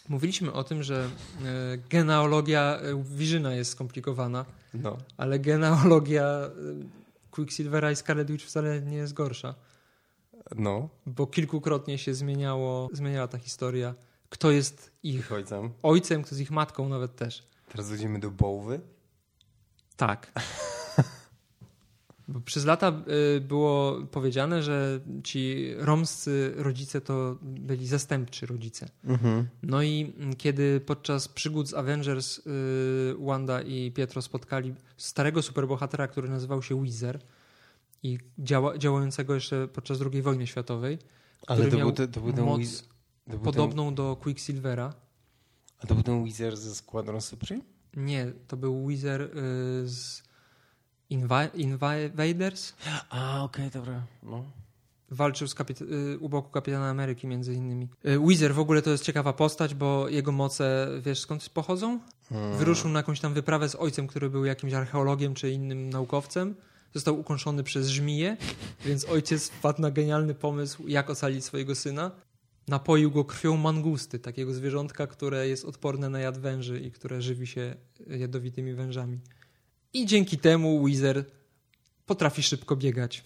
Mówiliśmy o tym, że e, genealogia Wirzyna jest skomplikowana, no. ale genealogia e, Quicksilvera i Scarlet Witch wcale nie jest gorsza. No. Bo kilkukrotnie się zmieniało, zmieniała ta historia. Kto jest ich, ich ojcem? Ojcem, kto jest ich matką nawet też. Teraz dojdziemy do Bołwy? Tak. Bo przez lata y, było powiedziane, że ci romscy rodzice to byli zastępczy rodzice. Mhm. No i kiedy podczas przygód z Avengers y, Wanda i Pietro spotkali starego superbohatera, który nazywał się Weezer i działa, działającego jeszcze podczas II wojny światowej, Ale który to miał był, to był ten moc to podobną ten... do Quicksilvera. A to był ten Weezer ze Squadron Supreme? Nie, to był Weezer y, Invaders. A, okej, okay, dobra. No. Walczył z y, u boku Kapitana Ameryki między innymi. Y, Weezer w ogóle to jest ciekawa postać, bo jego moce, wiesz skąd pochodzą? Hmm. Wyruszył na jakąś tam wyprawę z ojcem, który był jakimś archeologiem czy innym naukowcem. Został ukończony przez żmiję, więc ojciec wpadł na genialny pomysł, jak ocalić swojego syna. Napoił go krwią mangusty, takiego zwierzątka, które jest odporne na jad węży i które żywi się jadowitymi wężami. I dzięki temu Weezer potrafi szybko biegać.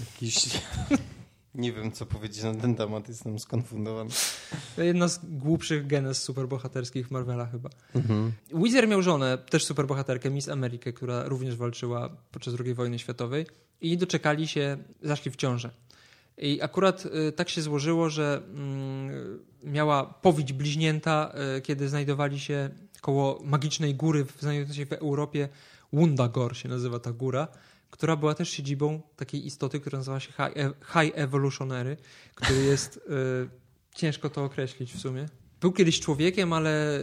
Jakiś... Nie wiem, co powiedzieć na ten temat, jestem skonfundowany. To jedna z głupszych genes superbohaterskich Marvela chyba. Mhm. Weezer miał żonę, też superbohaterkę, Miss Amerikę, która również walczyła podczas II wojny światowej i doczekali się, zaszli w ciążę. I akurat y, tak się złożyło, że y, miała powić bliźnięta, y, kiedy znajdowali się koło magicznej góry znajdującej się w Europie Wundagor się nazywa ta góra, która była też siedzibą takiej istoty, która nazywa się High, e High Evolutionary, który jest, y, ciężko to określić w sumie. Był kiedyś człowiekiem, ale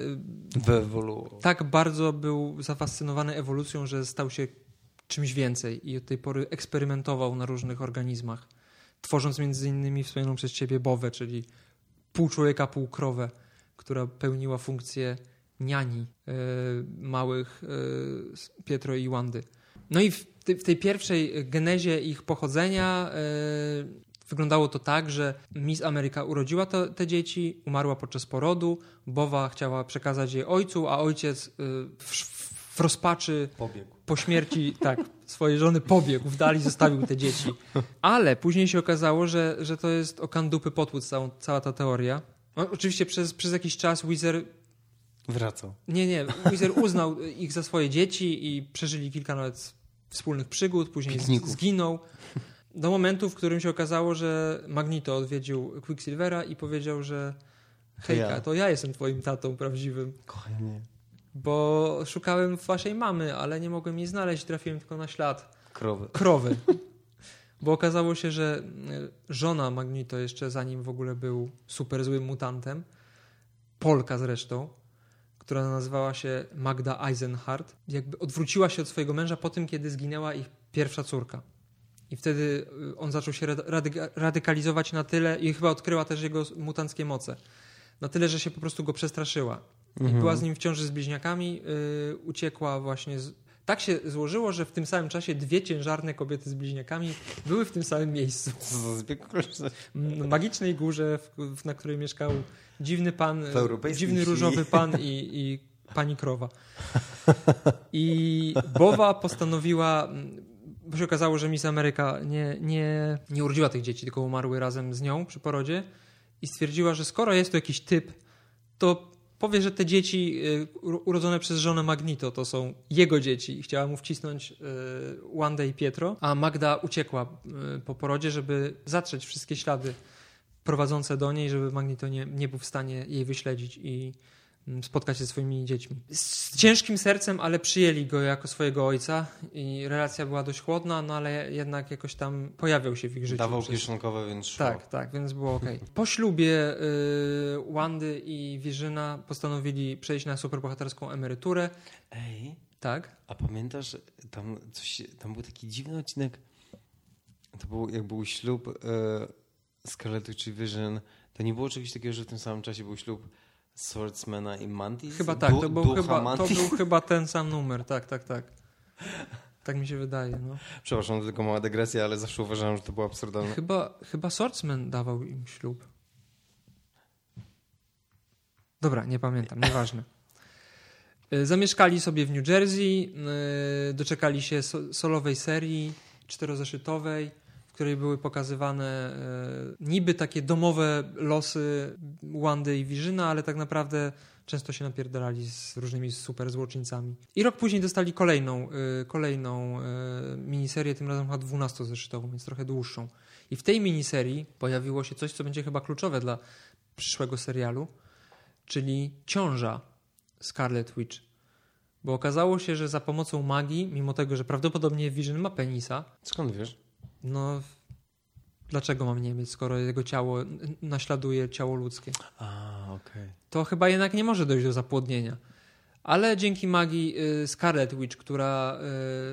Wyewoluował. tak bardzo był zafascynowany ewolucją, że stał się czymś więcej i od tej pory eksperymentował na różnych organizmach, tworząc między innymi wspomnianą przez ciebie bowę, czyli pół człowieka, pół krowę, która pełniła funkcję niani e, małych e, Pietro i Wandy. No i w, w tej pierwszej genezie ich pochodzenia e, wyglądało to tak, że Miss Ameryka urodziła to, te dzieci, umarła podczas porodu, Bowa chciała przekazać je ojcu, a ojciec w, w rozpaczy pobiegł. po śmierci tak, swojej żony pobiegł, w dali zostawił te dzieci. Ale później się okazało, że, że to jest o kandupy potłuc cała ta teoria, No, oczywiście przez, przez jakiś czas Weezer Wracał. Nie, nie. Weezer uznał ich za swoje dzieci i przeżyli kilka nawet wspólnych przygód, później Pikników. zginął. Do momentu, w którym się okazało, że Magneto odwiedził Quicksilvera i powiedział, że hejka, ja. to ja jestem twoim tatą prawdziwym, Kochanie. bo szukałem waszej mamy, ale nie mogłem jej znaleźć, trafiłem tylko na ślad Krowy. krowy. Bo okazało się, że e, żona Magneto jeszcze zanim w ogóle był super złym mutantem, Polka zresztą, która nazywała się Magda Eisenhardt, jakby odwróciła się od swojego męża po tym, kiedy zginęła ich pierwsza córka. I wtedy y, on zaczął się rady- radykalizować na tyle i chyba odkryła też jego mutanckie moce. Na tyle, że się po prostu go przestraszyła. I Mhm. była z nim w ciąży z bliźniakami, yy, uciekła właśnie. Z... Tak się złożyło, że w tym samym czasie dwie ciężarne kobiety z bliźniakami były w tym samym miejscu. Na magicznej górze, w, w, na której mieszkał dziwny pan, W dziwny różowy pan i, i pani krowa. I Bowa postanowiła, bo się okazało, że Miss Ameryka nie, nie, nie urodziła tych dzieci, tylko umarły razem z nią przy porodzie i stwierdziła, że skoro jest to jakiś typ, to powie, że te dzieci y, uro- urodzone przez żonę Magnito to są jego dzieci. I chciała mu wcisnąć y, Wandę i Pietro, a Magda uciekła y, po porodzie, żeby zatrzeć wszystkie ślady prowadzące do niej, żeby Magnito nie, nie był w stanie jej wyśledzić. I spotkać się ze swoimi dziećmi. Z ciężkim sercem, ale przyjęli go jako swojego ojca i relacja była dość chłodna, no ale jednak jakoś tam pojawiał się w ich życiu. Dawał przez- kieszonkowe, więc szło. tak, tak, więc było ok. Po ślubie y, Wandy i Wirzyna postanowili przejść na superbohaterską emeryturę. Ej, Tak. a pamiętasz, tam coś, tam był taki dziwny odcinek, to był, jak był ślub e, Scarlet Witch i Vision, to nie było czegoś takiego, że w tym samym czasie był ślub Swordsmana i Mantis? Chyba tak, to był, chyba, to był chyba ten sam numer, tak, tak, tak. Tak mi się wydaje. No. Przepraszam, to tylko mała dygresja, ale zawsze uważałem, że to było absurdalne. Chyba, chyba Swordsman dawał im ślub. Dobra, nie pamiętam, nieważne. Y, Zamieszkali sobie w New Jersey, y, doczekali się so, solowej serii czterozeszytowej, której były pokazywane y, niby takie domowe losy Wandy i Wirzyna, ale tak naprawdę często się napierdalali z różnymi super złoczyńcami. I rok później dostali kolejną, y, kolejną y, miniserię, tym razem chyba 12-zeszytową, więc trochę dłuższą. I w tej miniserii pojawiło się coś, co będzie chyba kluczowe dla przyszłego serialu, czyli ciąża Scarlet Witch. Bo okazało się, że za pomocą magii, mimo tego, że prawdopodobnie Vision ma penisa, Skąd wiesz? No dlaczego mam nie mieć, skoro jego ciało naśladuje ciało ludzkie? A, okej. to chyba jednak nie może dojść do zapłodnienia. Ale dzięki magii y, Scarlet Witch, która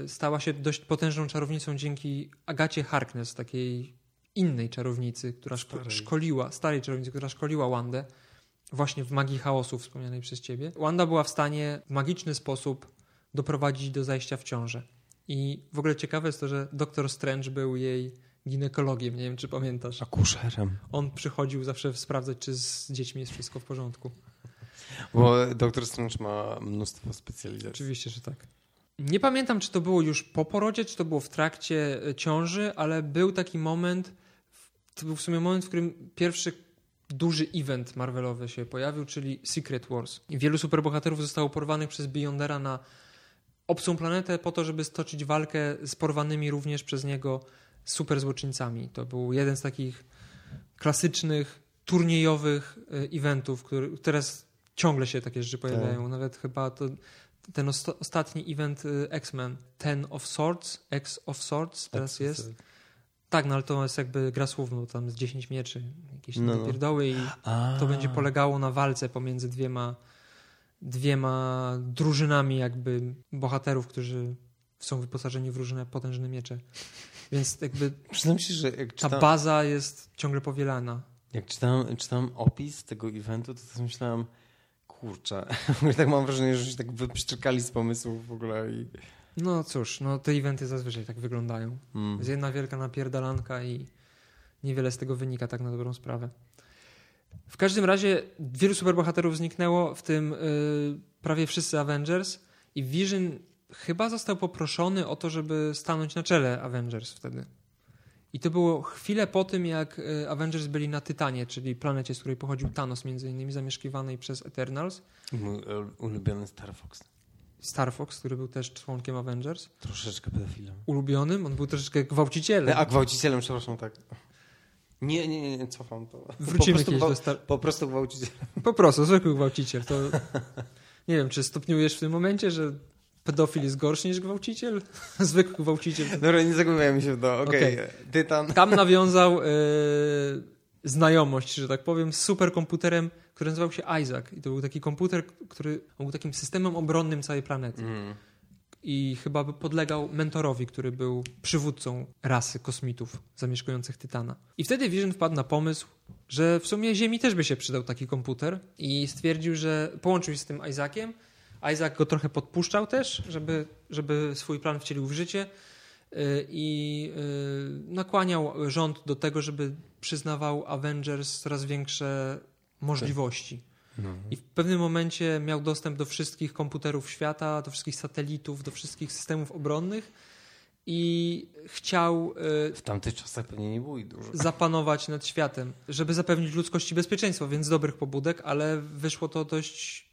y, stała się dość potężną czarownicą dzięki Agacie Harkness, takiej innej czarownicy, która Starej. szkoliła, starej czarownicy, która szkoliła Wandę właśnie w magii chaosu wspomnianej przez ciebie. Wanda była w stanie w magiczny sposób doprowadzić do zajścia w ciążę. I w ogóle ciekawe jest to, że doktor Strange był jej ginekologiem, nie wiem czy pamiętasz. Akuszerem. On przychodził zawsze sprawdzać, czy z dziećmi jest wszystko w porządku. Bo Doktor Strange ma mnóstwo specjalizacji. Oczywiście, że tak. Nie pamiętam, czy to było już po porodzie, czy to było w trakcie e, ciąży, ale był taki moment, to był w sumie moment, w którym pierwszy duży event Marvelowy się pojawił, czyli Secret Wars. I wielu superbohaterów zostało porwanych przez Beyondera na obcą planetę po to, żeby stoczyć walkę z porwanymi również przez niego superzłoczyńcami. To był jeden z takich klasycznych, turniejowych e, eventów, który teraz ciągle się takie rzeczy pojawiają. Nawet chyba to ten osta- ostatni event y, X-Men, Ten of Swords, X of Swords teraz jest. Tak, no ale to jest jakby gra słowna, bo tam z 10 mieczy, jakieś No, no, no. pierdoły i A. to będzie polegało na walce pomiędzy dwiema, dwiema drużynami jakby bohaterów, którzy są wyposażeni w różne potężne miecze. Więc jakby Przyznam się, że jak ta czytam, baza jest ciągle powielana. jak czytałem, czytałem opis tego eventu, to sobie myślałem, kurczę, tak mam wrażenie, że się tak wyprzczekali z pomysłów w ogóle i... No cóż, no te eventy zazwyczaj tak wyglądają. Mm. Jest jedna wielka napierdalanka i niewiele z tego wynika tak na dobrą sprawę. W każdym razie wielu superbohaterów zniknęło, w tym y, prawie wszyscy Avengers i Vision chyba został poproszony o to, żeby stanąć na czele Avengers wtedy. I to było chwilę po tym, jak e, Avengers byli na Tytanie, czyli planecie, z której pochodził Thanos, między innymi zamieszkiwanej przez Eternals. Mój ulubiony Star Fox. Star Fox, który był też członkiem Avengers. Troszeczkę pedofilem. Ulubionym, on był troszeczkę gwałcicielem. A gwałcicielem, przepraszam, tak. Nie, nie, nie, cofam to. Wrócimy po prostu, do Star... po prostu gwałciciel. Po prostu, zwykły gwałciciel. To... Nie wiem, czy stopniujesz w tym momencie, że pedofil jest gorszy niż gwałciciel? Zwykły gwałciciel. Dobra, nie zagłębiamy się w to. Okej, Okej. Tytan. Tam nawiązał e, znajomość, że tak powiem, z superkomputerem, który nazywał się Isaac. I to był taki komputer, który był takim systemem obronnym całej planety. Mm. I chyba podlegał mentorowi, który był przywódcą rasy kosmitów zamieszkujących Tytana. I wtedy Vision wpadł na pomysł, że w sumie Ziemi też by się przydał taki komputer i stwierdził, że połączył się z tym Isaaciem. Isaac go trochę podpuszczał też, żeby, żeby swój plan wcielił w życie y, i y, nakłaniał rząd do tego, żeby przyznawał Avengers coraz większe możliwości. No. I w pewnym momencie miał dostęp do wszystkich komputerów świata, do wszystkich satelitów, do wszystkich systemów obronnych i chciał y, W tamtych czasach pewnie nie było dużo. zapanować nad światem, żeby zapewnić ludzkości bezpieczeństwo, więc dobrych pobudek, ale wyszło to dość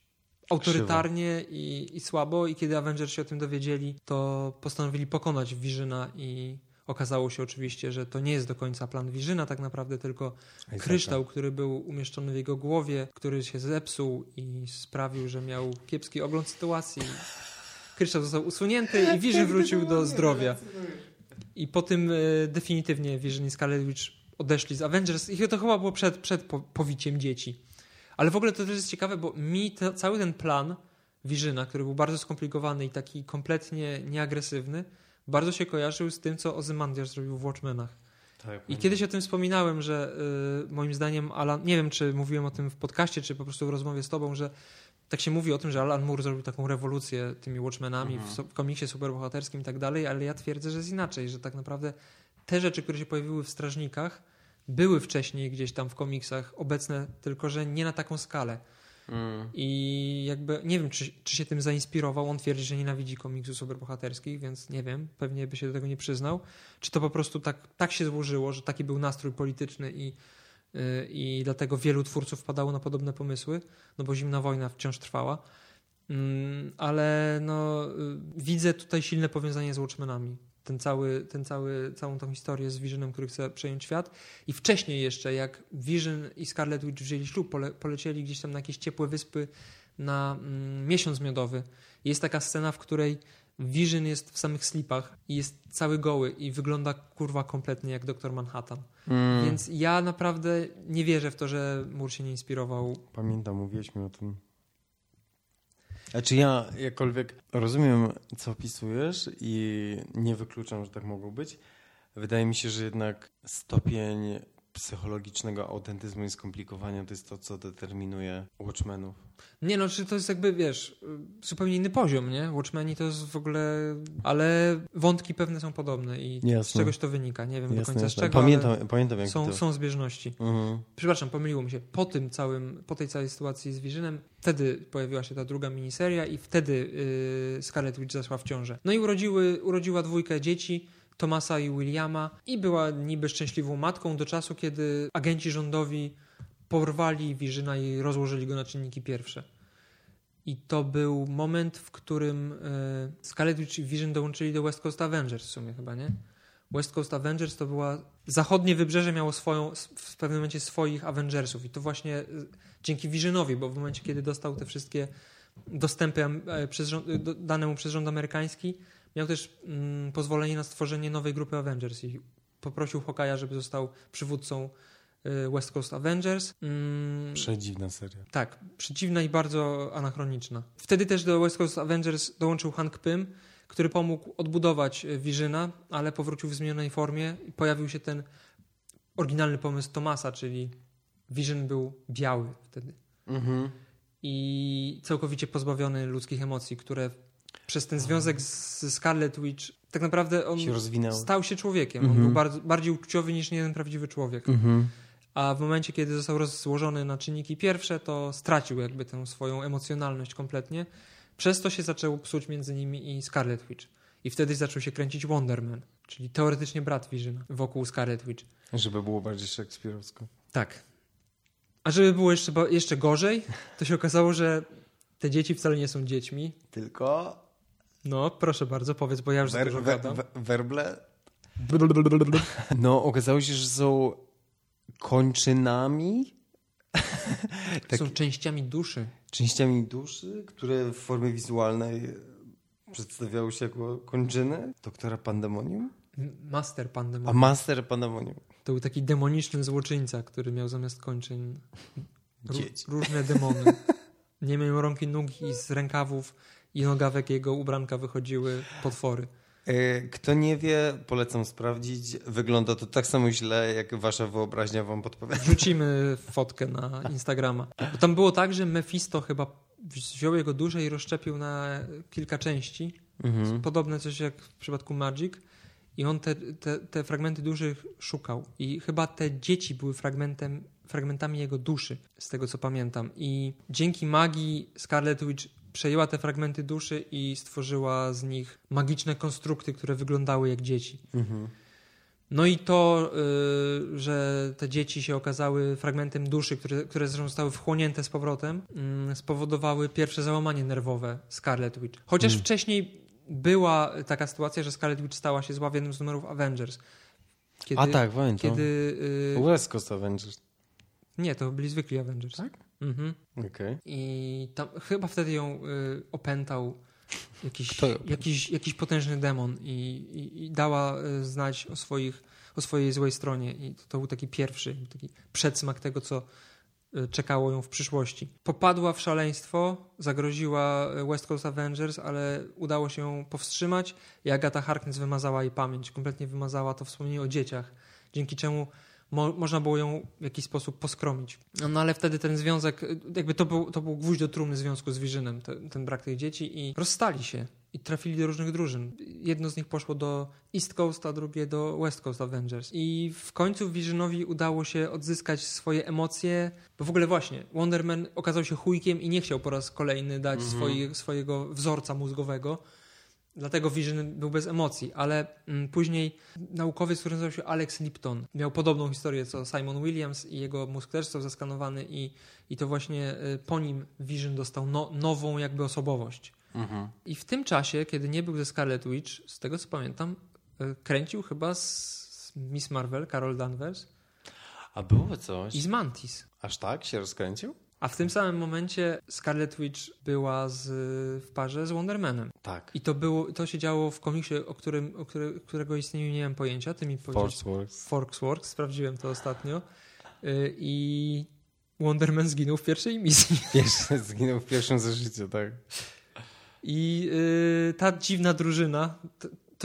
autorytarnie i, i słabo i kiedy Avengers się o tym dowiedzieli, to postanowili pokonać Visiona i okazało się oczywiście, że to nie jest do końca plan Visiona tak naprawdę, tylko kryształ, który był umieszczony w jego głowie, który się zepsuł i sprawił, że miał kiepski ogląd sytuacji. Kryształ został usunięty i Vision wrócił do zdrowia. I po tym e, definitywnie Vision i Scarlet Witch odeszli z Avengers i to chyba było przed, przed po- powiciem dzieci. Ale w ogóle to też jest ciekawe, bo mi te, cały ten plan Visiona, który był bardzo skomplikowany i taki kompletnie nieagresywny, bardzo się kojarzył z tym, co Ozymandias zrobił w Watchmenach. Tak, I kiedyś o tym wspominałem, że y, moim zdaniem Alan, nie wiem czy mówiłem o tym w podcaście, czy po prostu w rozmowie z tobą, że tak się mówi o tym, że Alan Moore zrobił taką rewolucję tymi Watchmenami Mhm. w, so- w komiksie superbohaterskim i tak dalej, ale ja twierdzę, że jest inaczej, że tak naprawdę te rzeczy, które się pojawiły w Strażnikach, były wcześniej gdzieś tam w komiksach obecne, tylko że nie na taką skalę. Mm. I jakby nie wiem, czy, czy się tym zainspirował. On twierdzi, że nienawidzi komiksów superbohaterskich, więc nie wiem, pewnie by się do tego nie przyznał. Czy to po prostu tak, tak się złożyło, że taki był nastrój polityczny i, yy, i dlatego wielu twórców wpadało na podobne pomysły, no bo zimna wojna wciąż trwała. Mm, ale no, y, widzę tutaj silne powiązanie z Watchmenami. Ten cały, ten cały, całą tą historię z Visionem, który chce przejąć świat. I wcześniej jeszcze, jak Vision i Scarlet Witch wzięli ślub, pole, polecieli gdzieś tam na jakieś ciepłe wyspy na mm, miesiąc miodowy. Jest taka scena, w której Vision jest w samych slipach i jest cały goły i wygląda kurwa kompletnie jak doktor Manhattan. Mm. Więc ja naprawdę nie wierzę w to, że Moore się nie inspirował. Pamiętam, mówiłeś mi o tym. A czy ja jakkolwiek rozumiem, co opisujesz i nie wykluczam, że tak mogło być. Wydaje mi się, że jednak stopień psychologicznego autentyzmu i skomplikowania to jest to, co determinuje Watchmenów. Nie no, czy to jest jakby, wiesz, zupełnie inny poziom, nie? Watchmeni to jest w ogóle... Ale wątki pewne są podobne i z Jasne. czegoś to wynika. Nie wiem do Jasne, końca z jasne. czego, Pamiętam, ale pamiętam jak są, to... są zbieżności. Mhm. Przepraszam, pomyliło mi się. Po tym całym, po tej całej sytuacji z Visionem, wtedy pojawiła się ta druga miniseria i wtedy yy, Scarlet Witch zaszła w ciążę. No i urodziły, urodziła dwójkę dzieci, Tomasa i Williama i była niby szczęśliwą matką do czasu, kiedy agenci rządowi porwali Visiona i rozłożyli go na czynniki pierwsze. I to był moment, w którym yy, Scarlet Witch i Vision dołączyli do West Coast Avengers w sumie chyba, nie? West Coast Avengers to była. Zachodnie wybrzeże miało swoją, w pewnym momencie swoich Avengersów i to właśnie y, dzięki Visionowi, bo w momencie, kiedy dostał te wszystkie dostępy e, przez rząd, y, dane mu przez rząd amerykański, miał też mm, pozwolenie na stworzenie nowej grupy Avengers i poprosił Hawkeye'a, żeby został przywódcą y, West Coast Avengers. Mm, Przedziwna seria. tak, przeciwna i bardzo anachroniczna. Wtedy też do West Coast Avengers dołączył Hank Pym, który pomógł odbudować e, Visiona, ale powrócił w zmienionej formie i pojawił się ten oryginalny pomysł Tomasa, czyli Vision był biały wtedy Mhm. i całkowicie pozbawiony ludzkich emocji, które przez ten związek z Scarlet Witch tak naprawdę on Się stał się człowiekiem. Mhm. On był bardzo, bardziej uczuciowy niż jeden prawdziwy człowiek. Mhm. A w momencie, kiedy został rozłożony na czynniki pierwsze, to stracił jakby tę swoją emocjonalność kompletnie. Przez to się zaczęło psuć między nimi i Scarlet Witch. I wtedy zaczął się kręcić Wonder Man, czyli teoretycznie brat Visiona wokół Scarlet Witch. Żeby było bardziej szekspirowsko. Tak. A żeby było jeszcze, jeszcze gorzej, to się okazało, że te dzieci wcale nie są dziećmi. Tylko No, proszę bardzo, powiedz, bo ja już za wer, dużo wer, werble. No, okazało się, że są kończynami, tak- Są częściami duszy. częściami duszy, które w formie wizualnej przedstawiały się jako kończyny doktora Pandemonium, Master a Pandemonium. Master Pandemonium. To był taki demoniczny złoczyńca, który miał zamiast kończyn różne demony. Nie miał rąk i nóg i z rękawów i nogawek jego ubranka wychodziły potwory. E, Kto nie wie, polecam sprawdzić. Wygląda to tak samo źle, jak wasza wyobraźnia wam podpowiada. Wrzucimy fotkę na Instagrama. Bo tam było tak, że Mephisto chyba wziął jego duszę i rozszczepił na kilka części. Mhm. Podobne coś jak w przypadku Magic. I on te, te, te fragmenty duszy szukał. I chyba te dzieci były fragmentem, fragmentami jego duszy, z tego co pamiętam. I dzięki magii Scarlet Witch przejęła te fragmenty duszy i stworzyła z nich magiczne konstrukty, które wyglądały jak dzieci. Mhm. No i to, y, że te dzieci się okazały fragmentem duszy, które, które zresztą zostały wchłonięte z powrotem, mm, spowodowały pierwsze załamanie nerwowe Scarlet Witch. Chociaż Mm. wcześniej była taka sytuacja, że Scarlet Witch stała się zła w jednym z numerów Avengers. Kiedy, A tak, pamiętam. Kiedy... y, West Coast Avengers. Nie, to byli zwykli Avengers. Tak? Mhm. Okej. I tam, chyba wtedy ją y, opętał jakiś, jakiś, jakiś potężny demon i, i, i dała y, znać o, swoich, o swojej złej stronie. I to, to był taki pierwszy, taki przedsmak tego, co y, czekało ją w przyszłości. Popadła w szaleństwo, zagroziła y, West Coast Avengers, ale udało się ją powstrzymać i Agata Harkness wymazała jej pamięć, kompletnie wymazała to wspomnienie o dzieciach, dzięki czemu mo można było ją w jakiś sposób poskromić. No ale wtedy ten związek, y, jakby to był, to był gwóźdź do trumny związku z Visionem, te, ten brak tych dzieci i rozstali się i trafili do różnych drużyn. Jedno z nich poszło do East Coast, a drugie do West Coast Avengers. I w końcu Visionowi udało się odzyskać swoje emocje, bo w ogóle właśnie Wonder Man okazał się chujkiem i nie chciał po raz kolejny dać Mhm. swoi, swojego wzorca mózgowego. Dlatego Vision był bez emocji, ale mm, później naukowiec, który nazywał się Alex Lipton, miał podobną historię co Simon Williams i jego mózg też został zaskanowany i, i to właśnie y, po nim Vision dostał no, nową jakby osobowość. Mhm. I w tym czasie, kiedy nie był ze Scarlet Witch, z tego co pamiętam, y, kręcił chyba z, z Miss Marvel, Carol Danvers A było coś? i z Mantis. Aż tak się rozkręcił? A w tym samym momencie Scarlet Witch była z, w parze z Wondermanem. Tak. I to, było, to się działo w komiksie, o, którym, o które, którego istnieniu nie mam pojęcia. Ty mi. Forceworks. Forksworks, sprawdziłem to ostatnio. Y, I Wonderman zginął w pierwszej misji. Pierwszy, zginął w pierwszym zeszycie, tak. I y, ta dziwna drużyna,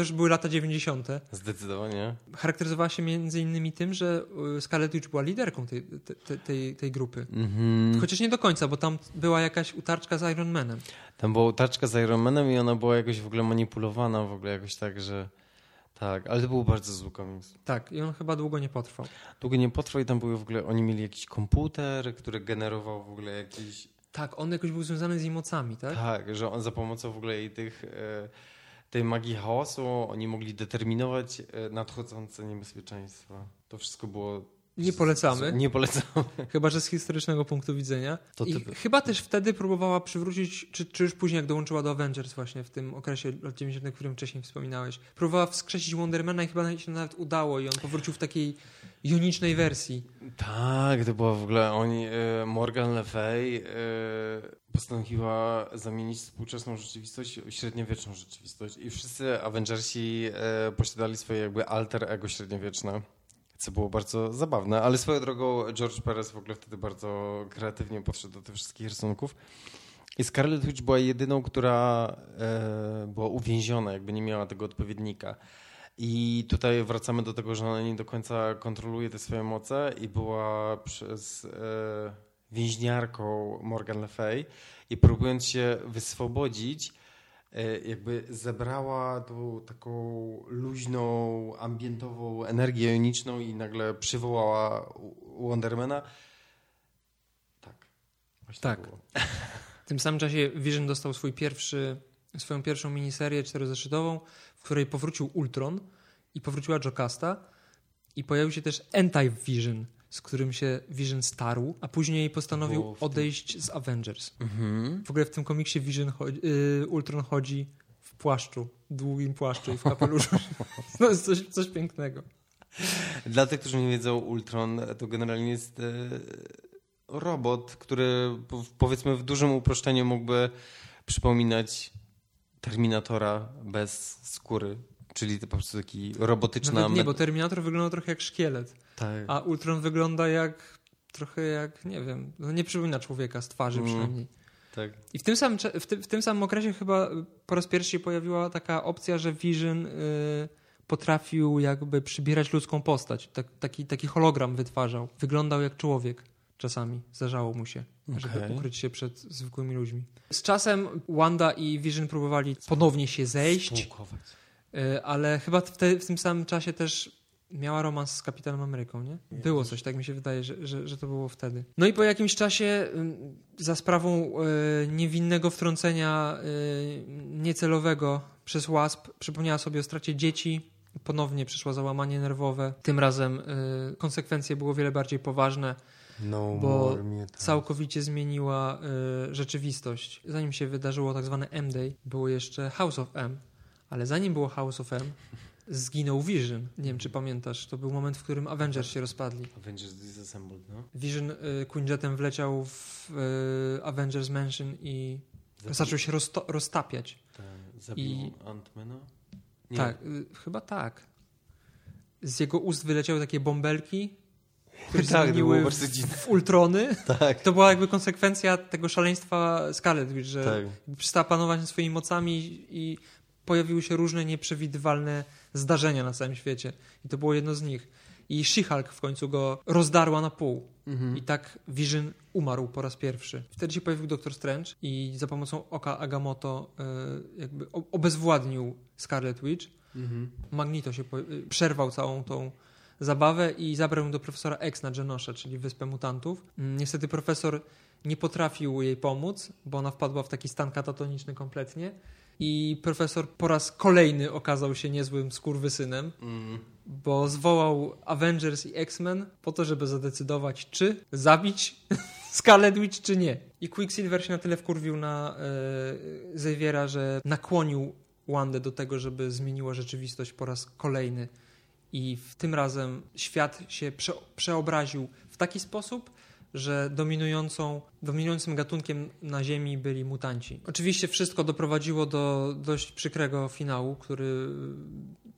już były lata 90., Zdecydowanie. charakteryzowała się między innymi tym, że y, Scarlet Witch była liderką tej, tej, tej, tej grupy. Mhm. Chociaż nie do końca, bo tam była jakaś utarczka z Iron Manem. Tam była taczka z Iron Manem i ona była jakoś w ogóle manipulowana, w ogóle jakoś tak, że... Tak, ale to był bardzo zły komiks. Tak, i on chyba długo nie potrwał. Długo nie potrwał i tam były w ogóle... Oni mieli jakiś komputer, który generował w ogóle jakiś... Tak, on jakoś był związany z jej mocami, tak? Tak, że on za pomocą w ogóle jej tych... E, tej magii chaosu oni mogli determinować e, nadchodzące niebezpieczeństwa. To wszystko było... Nie polecamy. Nie polecamy. Chyba, że z historycznego punktu widzenia. To I ty- chyba też wtedy próbowała przywrócić, czy, czy już później jak dołączyła do Avengers właśnie w tym okresie lat 90., o którym wcześniej wspominałeś. Próbowała wskrzesić Wondermana i chyba się nawet udało i on powrócił w takiej jonicznej wersji. Tak, to była w ogóle oni, e, Morgan Le Fay e, postanowiła zamienić współczesną rzeczywistość w średniowieczną rzeczywistość i wszyscy Avengersi e, posiadali swoje jakby alter ego średniowieczne, co było bardzo zabawne, ale swoją drogą George Perez w ogóle wtedy bardzo kreatywnie podszedł do tych wszystkich rysunków. I Scarlet Witch była jedyną, która e, była uwięziona, jakby nie miała tego odpowiednika. I tutaj wracamy do tego, że ona nie do końca kontroluje te swoje moce i była przez e, więźniarką Morgan Le Fay i próbując się wyswobodzić, jakby zebrała tą taką luźną, ambientową energię joniczną i nagle przywołała Wondermana. Tak. Właśnie Tak. było. W tym samym czasie Vision dostał swój pierwszy swoją pierwszą miniserię czterozeszytową, w której powrócił Ultron i powróciła Jocasta i pojawił się też Anti-Vision, z którym się Vision starł, a później postanowił Było odejść z Avengers. Mhm. W ogóle w tym komiksie Vision chodzi, y, Ultron chodzi w płaszczu, długim płaszczu i w kapeluszu. No jest coś, coś pięknego. Dla tych, którzy nie wiedzą, Ultron to generalnie jest e, robot, który po- powiedzmy w dużym uproszczeniu mógłby przypominać Terminatora bez skóry. Czyli to po prostu taki robotyczna... Nawet nie, bo Terminator wygląda trochę jak szkielet, tak. a Ultron wygląda jak trochę jak, nie wiem, no nie przypomina człowieka z twarzy Mm. przynajmniej. tak. I w tym, samym, w, tym, w tym samym okresie chyba po raz pierwszy pojawiła taka opcja, że Vision y, potrafił jakby przybierać ludzką postać. Tak, taki, taki hologram wytwarzał. Wyglądał jak człowiek czasami. Zdarzało mu się, żeby Okej. ukryć się przed zwykłymi ludźmi. Z czasem Wanda i Vision próbowali ponownie się zejść, Spółkować. y, ale chyba w, te, w tym samym czasie też miała romans z Kapitanem Ameryką, nie? Było coś, tak mi się wydaje, że, że, że to było wtedy. No i po jakimś czasie za sprawą y, niewinnego wtrącenia y, niecelowego przez łasp przypomniała sobie o stracie dzieci. Ponownie przyszło załamanie nerwowe. Tym razem y, konsekwencje były o wiele bardziej poważne. No Bo. Całkowicie zmieniła y, rzeczywistość. Zanim się wydarzyło tak zwane M-Day, było jeszcze House of M. Ale zanim było House of M, zginął Vision. Nie wiem, czy pamiętasz. To był moment, w którym Avengers się rozpadli. Avengers Disassembled, no. Vision y, Quinjetem wleciał w y, Avengers Mansion i zaczął się roztapiać. Tak, zabił I- Antmana? Tak, y, chyba tak. Z jego ust wyleciały takie bąbelki, które Tak, zmieniły w, w ultrony. Tak. To była jakby konsekwencja tego szaleństwa Scarlet Witch, że Tak. przestała panować nad swoimi mocami i pojawiły się różne nieprzewidywalne zdarzenia na całym świecie. I to było jedno z nich. I She-Hulk w końcu go rozdarła na pół. Mhm. I tak Vision umarł po raz pierwszy. Wtedy się pojawił Doktor Strange i za pomocą oka Agamotto y, jakby obezwładnił Scarlet Witch. Mhm. Magneto się y, przerwał całą tą zabawę i zabrał ją do profesora X na Genosha, czyli Wyspę Mutantów. Mm, Niestety profesor nie potrafił jej pomóc, bo ona wpadła w taki stan katatoniczny kompletnie. I profesor po raz kolejny okazał się niezłym skurwysynem, Mm. bo zwołał Avengers i X-Men po to, żeby zadecydować, czy zabić Scarlet Witch, czy nie. I Quicksilver się na tyle wkurwił na e, Xaviera, że nakłonił Wandę do tego, żeby zmieniła rzeczywistość po raz kolejny. I w tym razem świat się prze, przeobraził w taki sposób, że dominującą, dominującym gatunkiem na Ziemi byli mutanci. Oczywiście wszystko doprowadziło do dość przykrego finału, który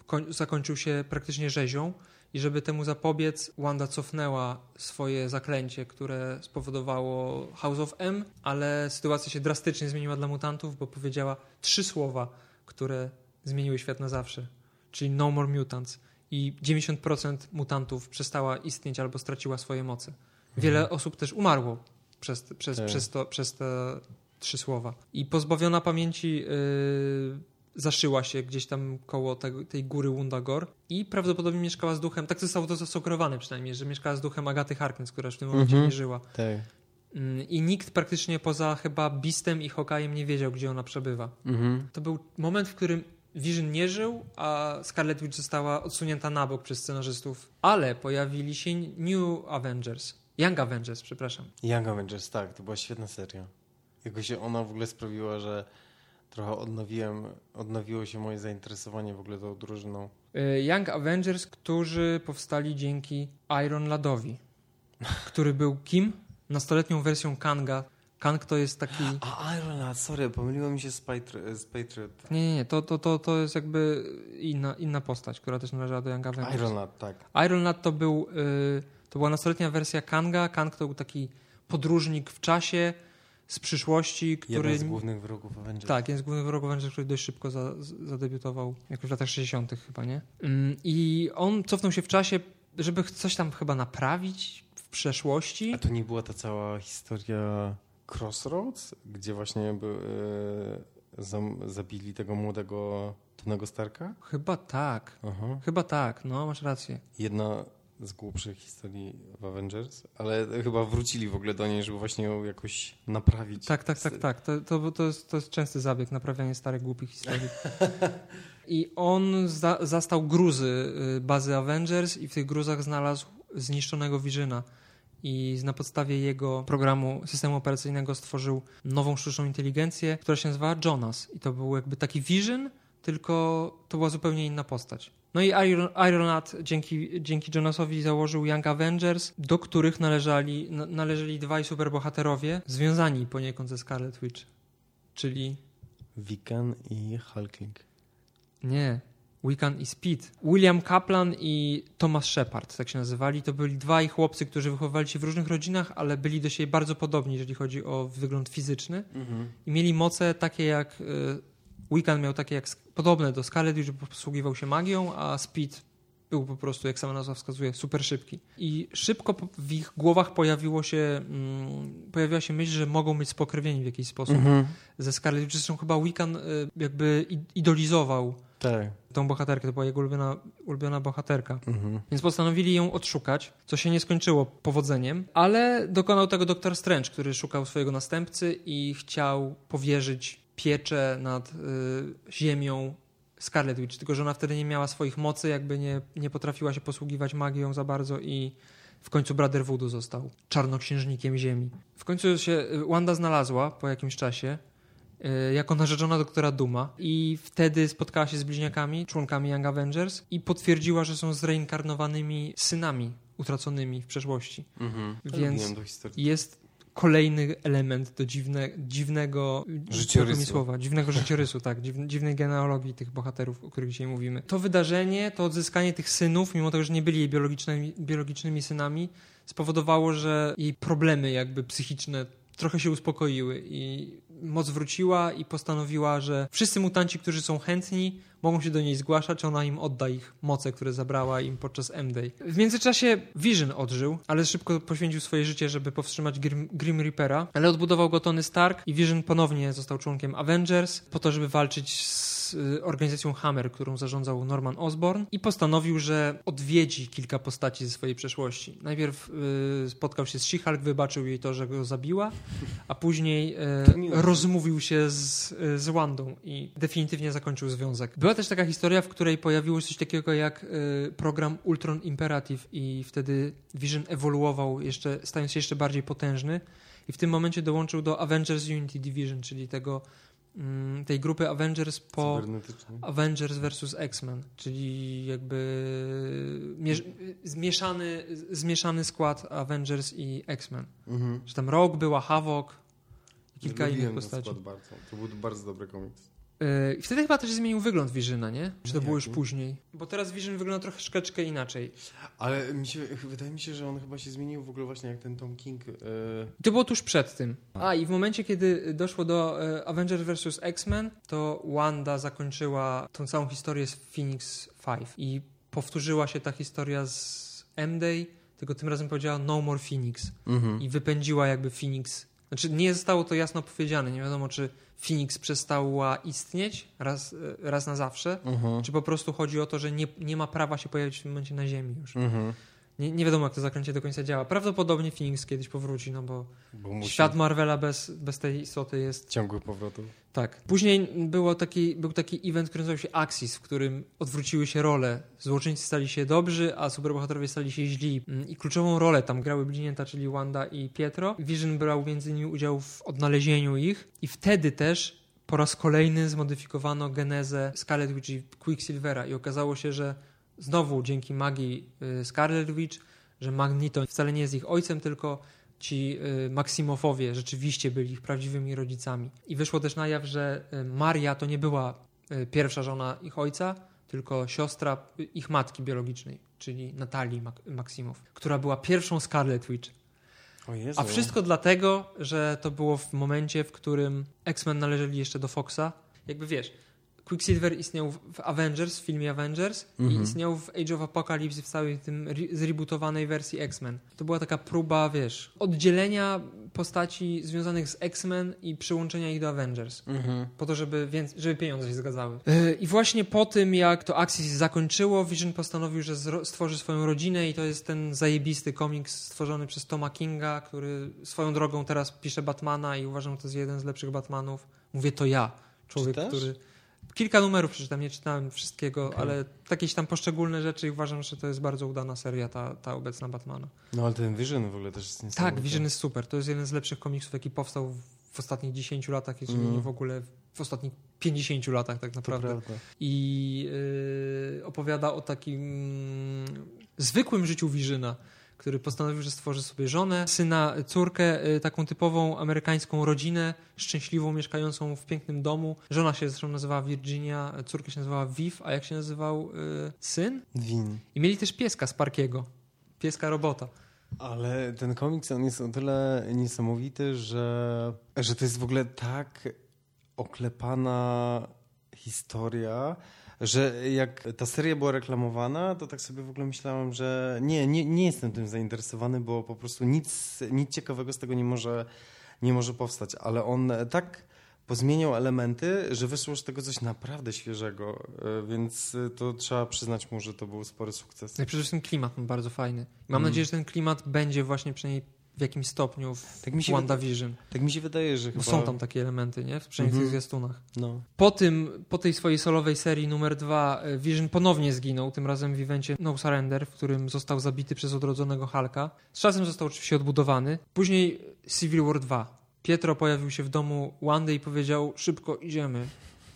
koń, zakończył się praktycznie rzezią. I żeby temu zapobiec, Wanda cofnęła swoje zaklęcie, które spowodowało House of M, ale sytuacja się drastycznie zmieniła dla mutantów, bo powiedziała trzy słowa, które zmieniły świat na zawsze, czyli No More Mutants. I 90% mutantów przestała istnieć albo straciła swoje moce. Wiele osób też umarło przez, przez, Tak. przez, to, przez te trzy słowa. I pozbawiona pamięci yy, zaszyła się gdzieś tam koło tego, tej góry Wundagor i prawdopodobnie mieszkała z duchem, tak zostało to zasugerowane przynajmniej, że mieszkała z duchem Agaty Harkness, która już w tym momencie Mhm. nie żyła. Tak. Mm, I nikt praktycznie poza chyba Beastem i Hawkeye'em nie wiedział, gdzie ona przebywa. Mhm. To był moment, w którym Vision nie żył, a Scarlet Witch została odsunięta na bok przez scenarzystów. Ale pojawili się New Avengers. Young Avengers, przepraszam. Young Avengers, tak, to była świetna seria. Jakoś ona w ogóle sprawiła, że trochę odnowiłem, odnowiło się moje zainteresowanie w ogóle tą drużyną. Y, Young Avengers, którzy powstali dzięki Iron Ladowi, który był kim? Nastoletnią wersją Kanga. Kang to jest taki... A Iron Lad, sorry, pomyliło mi się z, Patri- z Patriot. Nie, nie, nie, to, to, to, to jest jakby inna, inna postać, która też należała do Young Avengers. Iron Lad, tak. Iron Lad to był, y, to była nastoletnia wersja Kanga. Kang to był taki podróżnik w czasie z przyszłości, który... Jeden z głównych wrogów Avengers. Tak, jeden z głównych wrogów Avengers, który dość szybko za, zadebiutował, jakoś w latach 60. chyba, nie? Ym, I on cofnął się w czasie, żeby coś tam chyba naprawić w przeszłości. A to nie była ta cała historia Crossroads, gdzie właśnie by, zam, zabili tego młodego Tonego Starka? Chyba tak. Aha. Chyba tak, no masz rację. Jedna z głupszych historii w Avengers, ale chyba wrócili w ogóle do niej, żeby właśnie ją jakoś naprawić. Tak, tak, tak, tak. To, to, to, jest, to jest częsty zabieg, naprawianie starych, głupich historii. I on za, zastał gruzy y, bazy Avengers i w tych gruzach znalazł zniszczonego Visiona. I na podstawie jego programu systemu operacyjnego stworzył nową sztuczną inteligencję, która się nazywała Jonas. I to był jakby taki Vision, tylko to była zupełnie inna postać. No i Iron, Ironat dzięki, dzięki Jonasowi założył Young Avengers, do których należeli, należeli dwaj superbohaterowie związani poniekąd ze Scarlet Witch, czyli... Wiccan i Hulkling. Nie, Wiccan i Speed. William Kaplan i Thomas Shepard, tak się nazywali. To byli dwaj chłopcy, którzy wychowywali się w różnych rodzinach, ale byli do siebie bardzo podobni, jeżeli chodzi o wygląd fizyczny. Mhm. I mieli moce takie jak... Y, Wiccan miał takie jak podobne do Scarlet bo posługiwał się magią, a Speed był po prostu, jak sama nazwa wskazuje, super szybki. I szybko w ich głowach pojawiło się, mm, pojawiła się myśl, że mogą być spokrewnieni w jakiś sposób mm -hmm. ze Scarlet Witch. Zresztą chyba Wiccan y, jakby idolizował tak. tą bohaterkę. To była jego ulubiona, ulubiona bohaterka. -hmm. Więc postanowili ją odszukać, co się nie skończyło powodzeniem, ale dokonał tego Doktor Strange, który szukał swojego następcy i chciał powierzyć pieczę nad y, ziemią Scarlet Witch, tylko że ona wtedy nie miała swoich mocy, jakby nie, nie potrafiła się posługiwać magią za bardzo i w końcu Brother Voodoo został czarnoksiężnikiem ziemi. W końcu się y, Wanda znalazła po jakimś czasie y, jako narzeczona doktora Duma i wtedy spotkała się z bliźniakami, członkami Young Avengers i potwierdziła, że są zreinkarnowanymi synami utraconymi w przeszłości. Mhm. Więc jest kolejny element do dziwne, dziwnego życiorysu. Słowa, dziwnego życiorysu, tak, dziwnej genealogii tych bohaterów, o których dzisiaj mówimy. To wydarzenie, to odzyskanie tych synów, mimo tego, że nie byli jej biologicznymi, biologicznymi synami, spowodowało, że jej problemy jakby psychiczne trochę się uspokoiły i moc wróciła i postanowiła, że wszyscy mutanci, którzy są chętni, mogą się do niej zgłaszać, ona im odda ich moce, które zabrała im podczas M-Day. W międzyczasie Vision odżył, ale szybko poświęcił swoje życie, żeby powstrzymać Grim, Grim Reapera, ale odbudował go Tony Stark i Vision ponownie został członkiem Avengers po to, żeby walczyć z Y, organizacją Hammer, którą zarządzał Norman Osborn i postanowił, że odwiedzi kilka postaci ze swojej przeszłości. Najpierw y, spotkał się z She-Hulk, wybaczył jej to, że go zabiła, a później y, rozmówił się z, z Wandą i definitywnie zakończył związek. Była też taka historia, w której pojawiło się coś takiego jak program Ultron Imperative i wtedy Vision ewoluował, jeszcze, stając się jeszcze bardziej potężny i w tym momencie dołączył do Avengers Unity Division, czyli tego tej grupy Avengers po Avengers vs. X-Men, czyli jakby zmieszany, zmieszany skład Avengers i X-Men. Mhm. Że tam Rogue była, Havok kilka innych postaci. Bardzo. To był bardzo dobry komiks. Yy, I wtedy chyba też zmienił wygląd Visiona, nie? Czy to było już później? Bo teraz Vision wygląda troszeczkę inaczej. Ale mi się, wydaje mi się, że on chyba się zmienił w ogóle właśnie jak ten Tom King. Yy... To było tuż przed tym. A i w momencie, kiedy doszło do yy, Avengers vs. X-Men, to Wanda zakończyła tą całą historię z Phoenix 5 i powtórzyła się ta historia z M-Day, tylko tym razem powiedziała No More Phoenix mhm. i wypędziła jakby Phoenix. Znaczy nie zostało to jasno powiedziane, nie wiadomo czy Phoenix przestała istnieć raz, raz na zawsze, uh-huh. czy po prostu chodzi o to, że nie, nie ma prawa się pojawić w tym momencie na Ziemi już. Uh-huh. Nie, nie wiadomo, jak to zakręcie do końca działa. Prawdopodobnie Phoenix kiedyś powróci, no bo, bo świat Marvela bez, bez tej istoty jest... Ciągły powrotu. Tak. Później było taki, był taki event, który nazywał się Axis, w którym odwróciły się role. Złoczyńcy stali się dobrzy, a superbohaterowie stali się źli. I kluczową rolę tam grały bliźnięta, czyli Wanda i Pietro. Vision brał między innymi udział w odnalezieniu ich i wtedy też po raz kolejny zmodyfikowano genezę Scarlet Witch i Quicksilvera i okazało się, że znowu dzięki magii y, Scarlet Witch, że Magneto wcale nie jest ich ojcem, tylko ci y, Maksimofowie rzeczywiście byli ich prawdziwymi rodzicami. I wyszło też na jaw, że y, Maria to nie była pierwsza żona ich ojca, tylko siostra ich matki biologicznej, czyli Natalii Maksimow, która była pierwszą Scarlet Witch. A wszystko dlatego, że to było w momencie, w którym X-Men należeli jeszcze do Foxa. Jakby wiesz, Quicksilver istniał w Avengers, w filmie Avengers Mhm. i istniał w Age of Apocalypse w całej tym re- zrebootowanej wersji X-Men. To była taka próba, wiesz, oddzielenia postaci związanych z X-Men i przyłączenia ich do Avengers. Mhm. Po to, żeby, więc, żeby pieniądze się zgadzały. Yy, I właśnie po tym, jak to Axis zakończyło, Vision postanowił, że stworzy swoją rodzinę i to jest ten zajebisty komiks stworzony przez Toma Kinga, który swoją drogą teraz pisze Batmana i uważam, że to jest jeden z lepszych Batmanów. Mówię to ja, człowiek, Czytasz? który... Kilka numerów przeczytam, nie czytałem wszystkiego, Okej. ale jakieś tam poszczególne rzeczy i uważam, że to jest bardzo udana seria, ta, ta obecna Batmana. No ale ten Vision w ogóle też jest niesamowity. Tak, Vision jest super. To jest jeden z lepszych komiksów, jaki powstał w, ostatnich 10 latach, jeżeli Mm. nie w ogóle w ostatnich 50 latach tak naprawdę. I yy, opowiada o takim mm, zwykłym życiu Visiona, który postanowił, że stworzy sobie żonę, syna, córkę, yy, taką typową amerykańską rodzinę, szczęśliwą, mieszkającą w pięknym domu. Żona się zresztą nazywała Virginia, córka się nazywała Viv, a jak się nazywał yy, syn? Win. I mieli też pieska z Parkiego. Pieska robota. Ale ten komiks, on jest o tyle niesamowity, że, że to jest w ogóle tak oklepana historia, że jak ta seria była reklamowana, to tak sobie w ogóle myślałem, że nie, nie, nie jestem tym zainteresowany, bo po prostu nic, nic ciekawego z tego nie może, nie może powstać. Ale on tak pozmieniał elementy, że wyszło z tego coś naprawdę świeżego, e, więc to trzeba przyznać mu, że to był spory sukces. No i przede wszystkim klimat był bardzo fajny. Mam Mm. nadzieję, że ten klimat będzie właśnie przynajmniej w jakimś stopniu w Tak mi się WandaVision. Tak mi się wydaje, że Bo chyba... są tam takie elementy, nie? Przynajmniej w tych Mhm. zwiastunach. No. Po tym, po tej swojej solowej serii numer dwa, e, Vision ponownie zginął, tym razem w evencie No Surrender, w którym został zabity przez odrodzonego Hulka. Z czasem został oczywiście odbudowany. Później Civil War 2. Pietro pojawił się w domu Wandy i powiedział, szybko idziemy,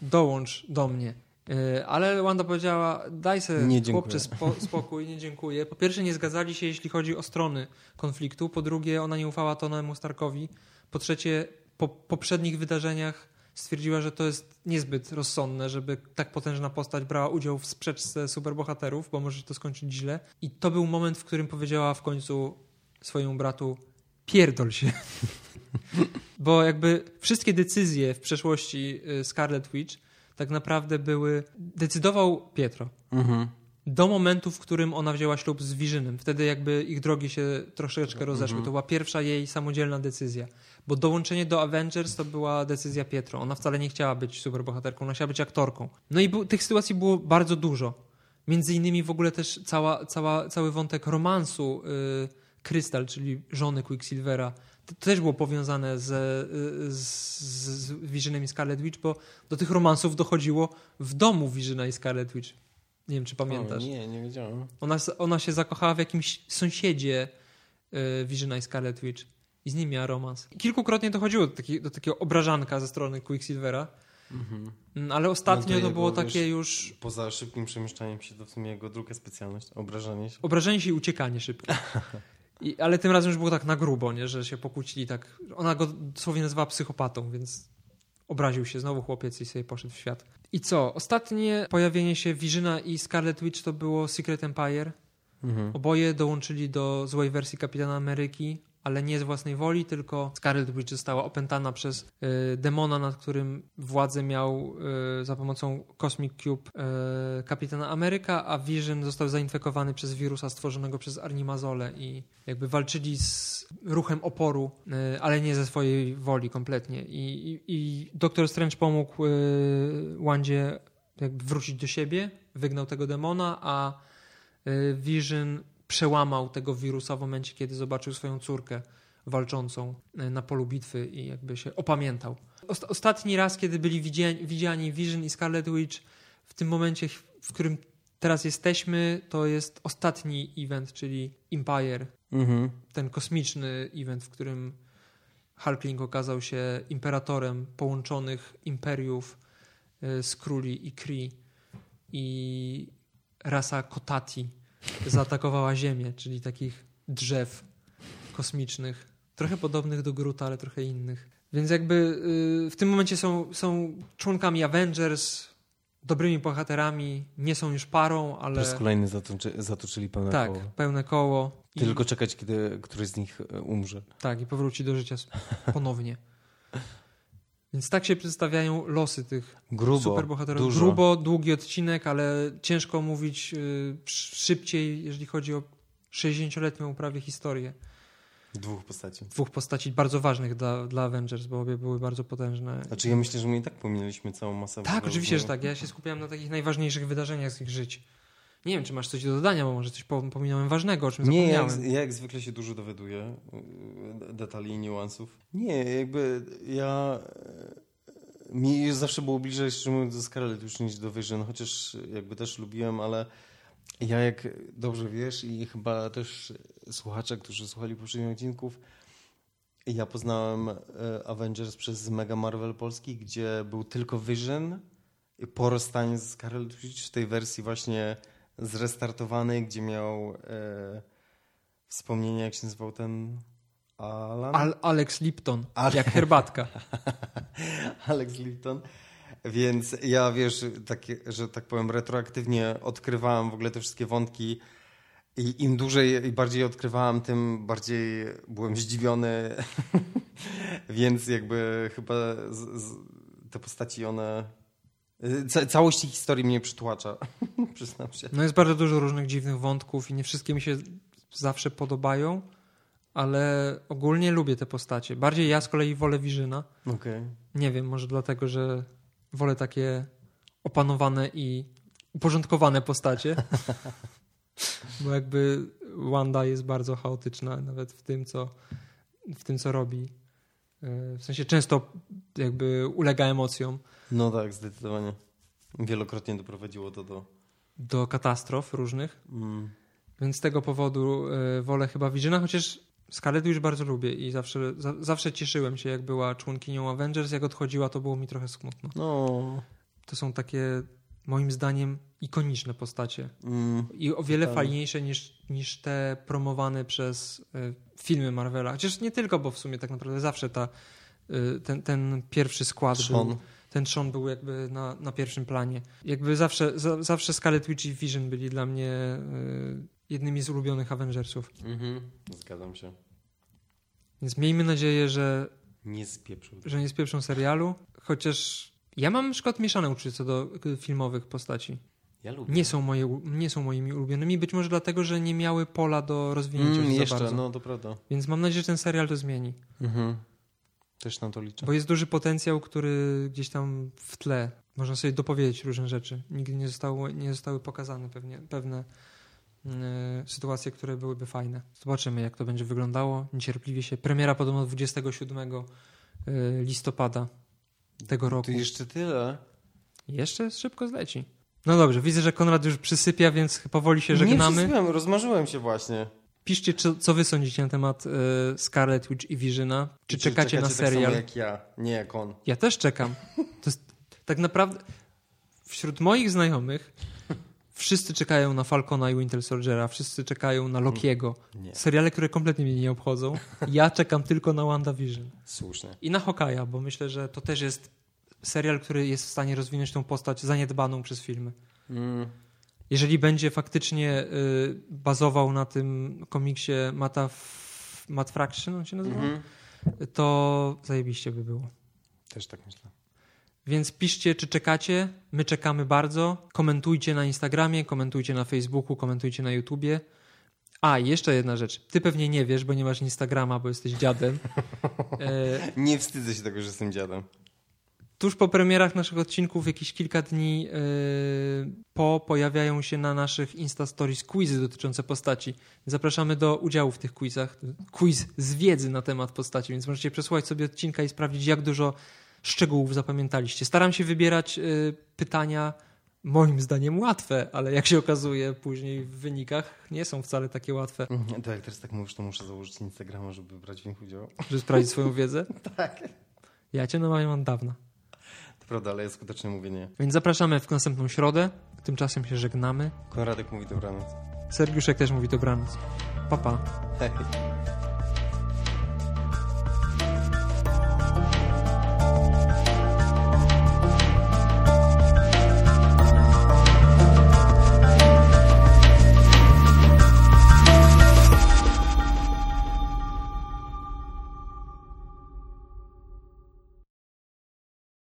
dołącz do mnie. E, Ale Wanda powiedziała, daj sobie chłopcze spo, spokój, nie dziękuję. Po pierwsze nie zgadzali się, jeśli chodzi o strony konfliktu. Po drugie ona nie ufała Tonemu Starkowi. Po trzecie po poprzednich wydarzeniach stwierdziła, że to jest niezbyt rozsądne, żeby tak potężna postać brała udział w sprzeczce superbohaterów, bo może się to skończyć źle. I to był moment, w którym powiedziała w końcu swojemu bratu pierdol się. bo jakby wszystkie decyzje w przeszłości y, Scarlet Witch tak naprawdę były... Decydował Pietro. Mhm. Do momentu, w którym ona wzięła ślub z Visionem. Wtedy jakby ich drogi się troszeczkę rozeszły. Mhm. To była pierwsza jej samodzielna decyzja. Bo dołączenie do Avengers to była decyzja Pietro. Ona wcale nie chciała być superbohaterką, ona chciała być aktorką. No i tych sytuacji było bardzo dużo. Między innymi w ogóle też cała, cała, cały wątek romansu y, Krystal, czyli żony Quicksilvera, to, też było powiązane z, z, z Visionem i Scarlet Witch, bo do tych romansów dochodziło w domu Visiona i Scarlet Witch. Nie wiem, czy pamiętasz. O, nie, nie wiedziałem. Ona, ona się zakochała w jakimś sąsiedzie y, Visiona i Scarlet Witch i z nim miała romans. Kilkukrotnie dochodziło do, taki, do takiego obrażanka ze strony Quicksilvera, Mm, ale ostatnio No to to, jego, było wiesz, takie już Poza szybkim przemieszczaniem się to w sumie jego druga specjalność, obrażanie się. obrażenie się i uciekanie szybko. I, ale tym razem już było tak na grubo, nie? że się pokłócili tak. Ona go dosłownie nazywała psychopatą, więc obraził się znowu chłopiec i sobie poszedł w świat. I co? Ostatnie pojawienie się Visiona i Scarlet Witch to było Secret Empire. Mhm. Oboje dołączyli do złej wersji Kapitana Ameryki, ale nie z własnej woli, tylko Scarlet Witch została opętana przez y, demona, nad którym władzę miał y, za pomocą Cosmic Cube y, Kapitana Ameryka, a Vision został zainfekowany przez wirusa stworzonego przez Arnimazole i jakby walczyli z ruchem oporu, ale nie ze swojej woli kompletnie. I, i, i Doktor Strange pomógł Wandzie jakby wrócić do siebie, wygnał tego demona, a Vision przełamał tego wirusa w momencie, kiedy zobaczył swoją córkę walczącą y, na polu bitwy i jakby się opamiętał. Ost- ostatni raz, kiedy byli widziani, widziani Vision i Scarlet Witch, w tym momencie, w którym teraz jesteśmy, to jest ostatni event, czyli Empire, Mhm. ten kosmiczny event, w którym Hulkling okazał się imperatorem połączonych imperiów y, z króli i Kree i rasa Kotati zaatakowała Ziemię, czyli takich drzew kosmicznych, trochę podobnych do Gruta, ale trochę innych. Więc jakby y, w tym momencie są, są członkami Avengers, dobrymi bohaterami, nie są już parą, Po ale raz kolejny zatoczy, zatoczyli pełne tak, koło. pełne koło. I- Tylko czekać, kiedy któryś z nich e, umrze. Tak, i powróci do życia ponownie. Więc tak się przedstawiają losy tych Grubo, superbohaterów. dużo. Grubo, długi odcinek, ale ciężko mówić y, sz- szybciej, jeżeli chodzi o 60-letnią uprawie historię. Dwóch postaci. Dwóch postaci bardzo ważnych dla, dla Avengers, bo obie były bardzo potężne. Znaczy ja myślę, że my i tak pominęliśmy całą masę. Tak, oczywiście, że tak. Ja się skupiałem na takich najważniejszych wydarzeniach z ich żyć. Nie wiem, czy masz coś do dodania, bo może coś po- pominąłem ważnego, o czym Nie, zapomniałem. jak, ja jak zwykle się dużo dowiaduję yy, detali i niuansów. Nie, jakby ja... yy, Mi zawsze było bliżej szczerze mówiąc do Scarlett już niż do Vision, chociaż jakby też lubiłem, ale ja jak dobrze wiesz i chyba też słuchacze, którzy słuchali poprzednich odcinków, ja poznałem e, Avengers przez Mega Marvel Polski, gdzie był tylko Vision i po rozstaniu z Scarlett Witch w tej wersji właśnie zrestartowanej, gdzie miał e, wspomnienie, jak się nazywał ten Alan? Al Alex Lipton, Ale- jak herbatka. Alex Lipton. Więc ja wiesz, takie, że tak powiem, retroaktywnie odkrywałem w ogóle te wszystkie wątki. I im dłużej i bardziej odkrywałem, tym bardziej byłem zdziwiony. Więc jakby chyba z, z, te postaci, one. Ca całość ich historii mnie przytłacza. Przyznam się. No jest bardzo dużo różnych dziwnych wątków i nie wszystkie mi się zawsze podobają, ale ogólnie lubię te postacie. Bardziej ja z kolei wolę Wirzyna. Okej. Nie wiem, może dlatego, że wolę takie opanowane i uporządkowane postacie. Bo jakby Wanda jest bardzo chaotyczna nawet w tym, co, w tym, co robi. Yy, W sensie często jakby ulega emocjom No tak, zdecydowanie. Wielokrotnie doprowadziło to do. do katastrof różnych. Mm, Więc z tego powodu y, wolę chyba Vizyna, chociaż Scarlett już bardzo lubię i zawsze, za, zawsze cieszyłem się, jak była członkinią Avengers. Jak odchodziła, to było mi trochę smutno. no. To są takie, moim zdaniem, ikoniczne postacie. Mm, I o wiele Totalnie. fajniejsze niż, niż te promowane przez y, filmy Marvela. Chociaż nie tylko, bo w sumie tak naprawdę zawsze ta, y, ten, ten pierwszy skład Sean. był ten Sean był jakby na, na pierwszym planie. Jakby zawsze, za, zawsze Scarlet Witch i Vision byli dla mnie y, jednymi z ulubionych Avengersów. Mhm. Zgadzam się. Więc miejmy nadzieję, że, Nie że nie spieprzą serialu, chociaż ja mam na przykład mieszane uczucie co do filmowych postaci. Ja lubię. Nie są, moje, nie są moimi ulubionymi, być może dlatego, że nie miały pola do rozwinięcia Mm, jeszcze, bardzo. no to prawda. Więc mam nadzieję, że ten serial to zmieni. Mhm. Też na to liczę. Bo jest duży potencjał, który gdzieś tam w tle można sobie dopowiedzieć różne rzeczy. Nigdy nie zostały, nie zostały pokazane pewnie, pewne e, sytuacje, które byłyby fajne. Zobaczymy, jak to będzie wyglądało. Niecierpliwie się. Premiera podobno 27 e, listopada tego roku. To jeszcze tyle. Jeszcze szybko zleci. No dobrze, widzę, że Konrad już przysypia, więc powoli się żegnamy. Nie przysypiam, rozmarzyłem się właśnie. Piszcie, co, co wy sądzicie na temat e, Scarlet Witch i Visiona. Czy, czekacie, na tak serial? jak ja, nie jak on. Ja też czekam. To jest tak naprawdę wśród moich znajomych wszyscy czekają na Falcona i Winter Soldiera, wszyscy czekają na Lokiego. Nie. Seriale, które kompletnie mnie nie obchodzą. Ja czekam tylko na WandaVision. Słusznie. I na Hokaja, bo myślę, że to też jest serial, który jest w stanie rozwinąć tą postać zaniedbaną przez filmy. Mm. Jeżeli będzie faktycznie y, bazował na tym komiksie Mata Matt Fraction, on się nazywa, Mhm. to zajebiście by było. Też tak myślę. Więc piszcie, czy czekacie. My czekamy bardzo. Komentujcie na Instagramie, komentujcie na Facebooku, komentujcie na YouTubie. A, jeszcze jedna rzecz. Ty pewnie nie wiesz, bo nie masz Instagrama, bo jesteś dziadem. E, Nie wstydzę się tego, że jestem dziadem. tuż po premierach naszych odcinków, jakieś kilka dni e, po, pojawiają się na naszych Insta Stories quizy dotyczące postaci. Zapraszamy do udziału w tych quizach. Quiz z wiedzy na temat postaci, więc możecie przesłuchać sobie odcinka i sprawdzić, jak dużo szczegółów zapamiętaliście. Staram się wybierać e, pytania moim zdaniem łatwe, ale jak się okazuje później w wynikach nie są wcale takie łatwe, Mhm. To jak teraz tak mówisz, to muszę założyć Instagrama, żeby brać w nich udział. żeby sprawdzić swoją wiedzę. Tak. Ja cię namawiam od dawna. To prawda, ale ja skutecznie mówię nie. Więc zapraszamy w następną środę. Tymczasem się żegnamy. Konradek mówi dobranoc. Sergiuszek też mówi dobranoc. Pa, pa. Hej.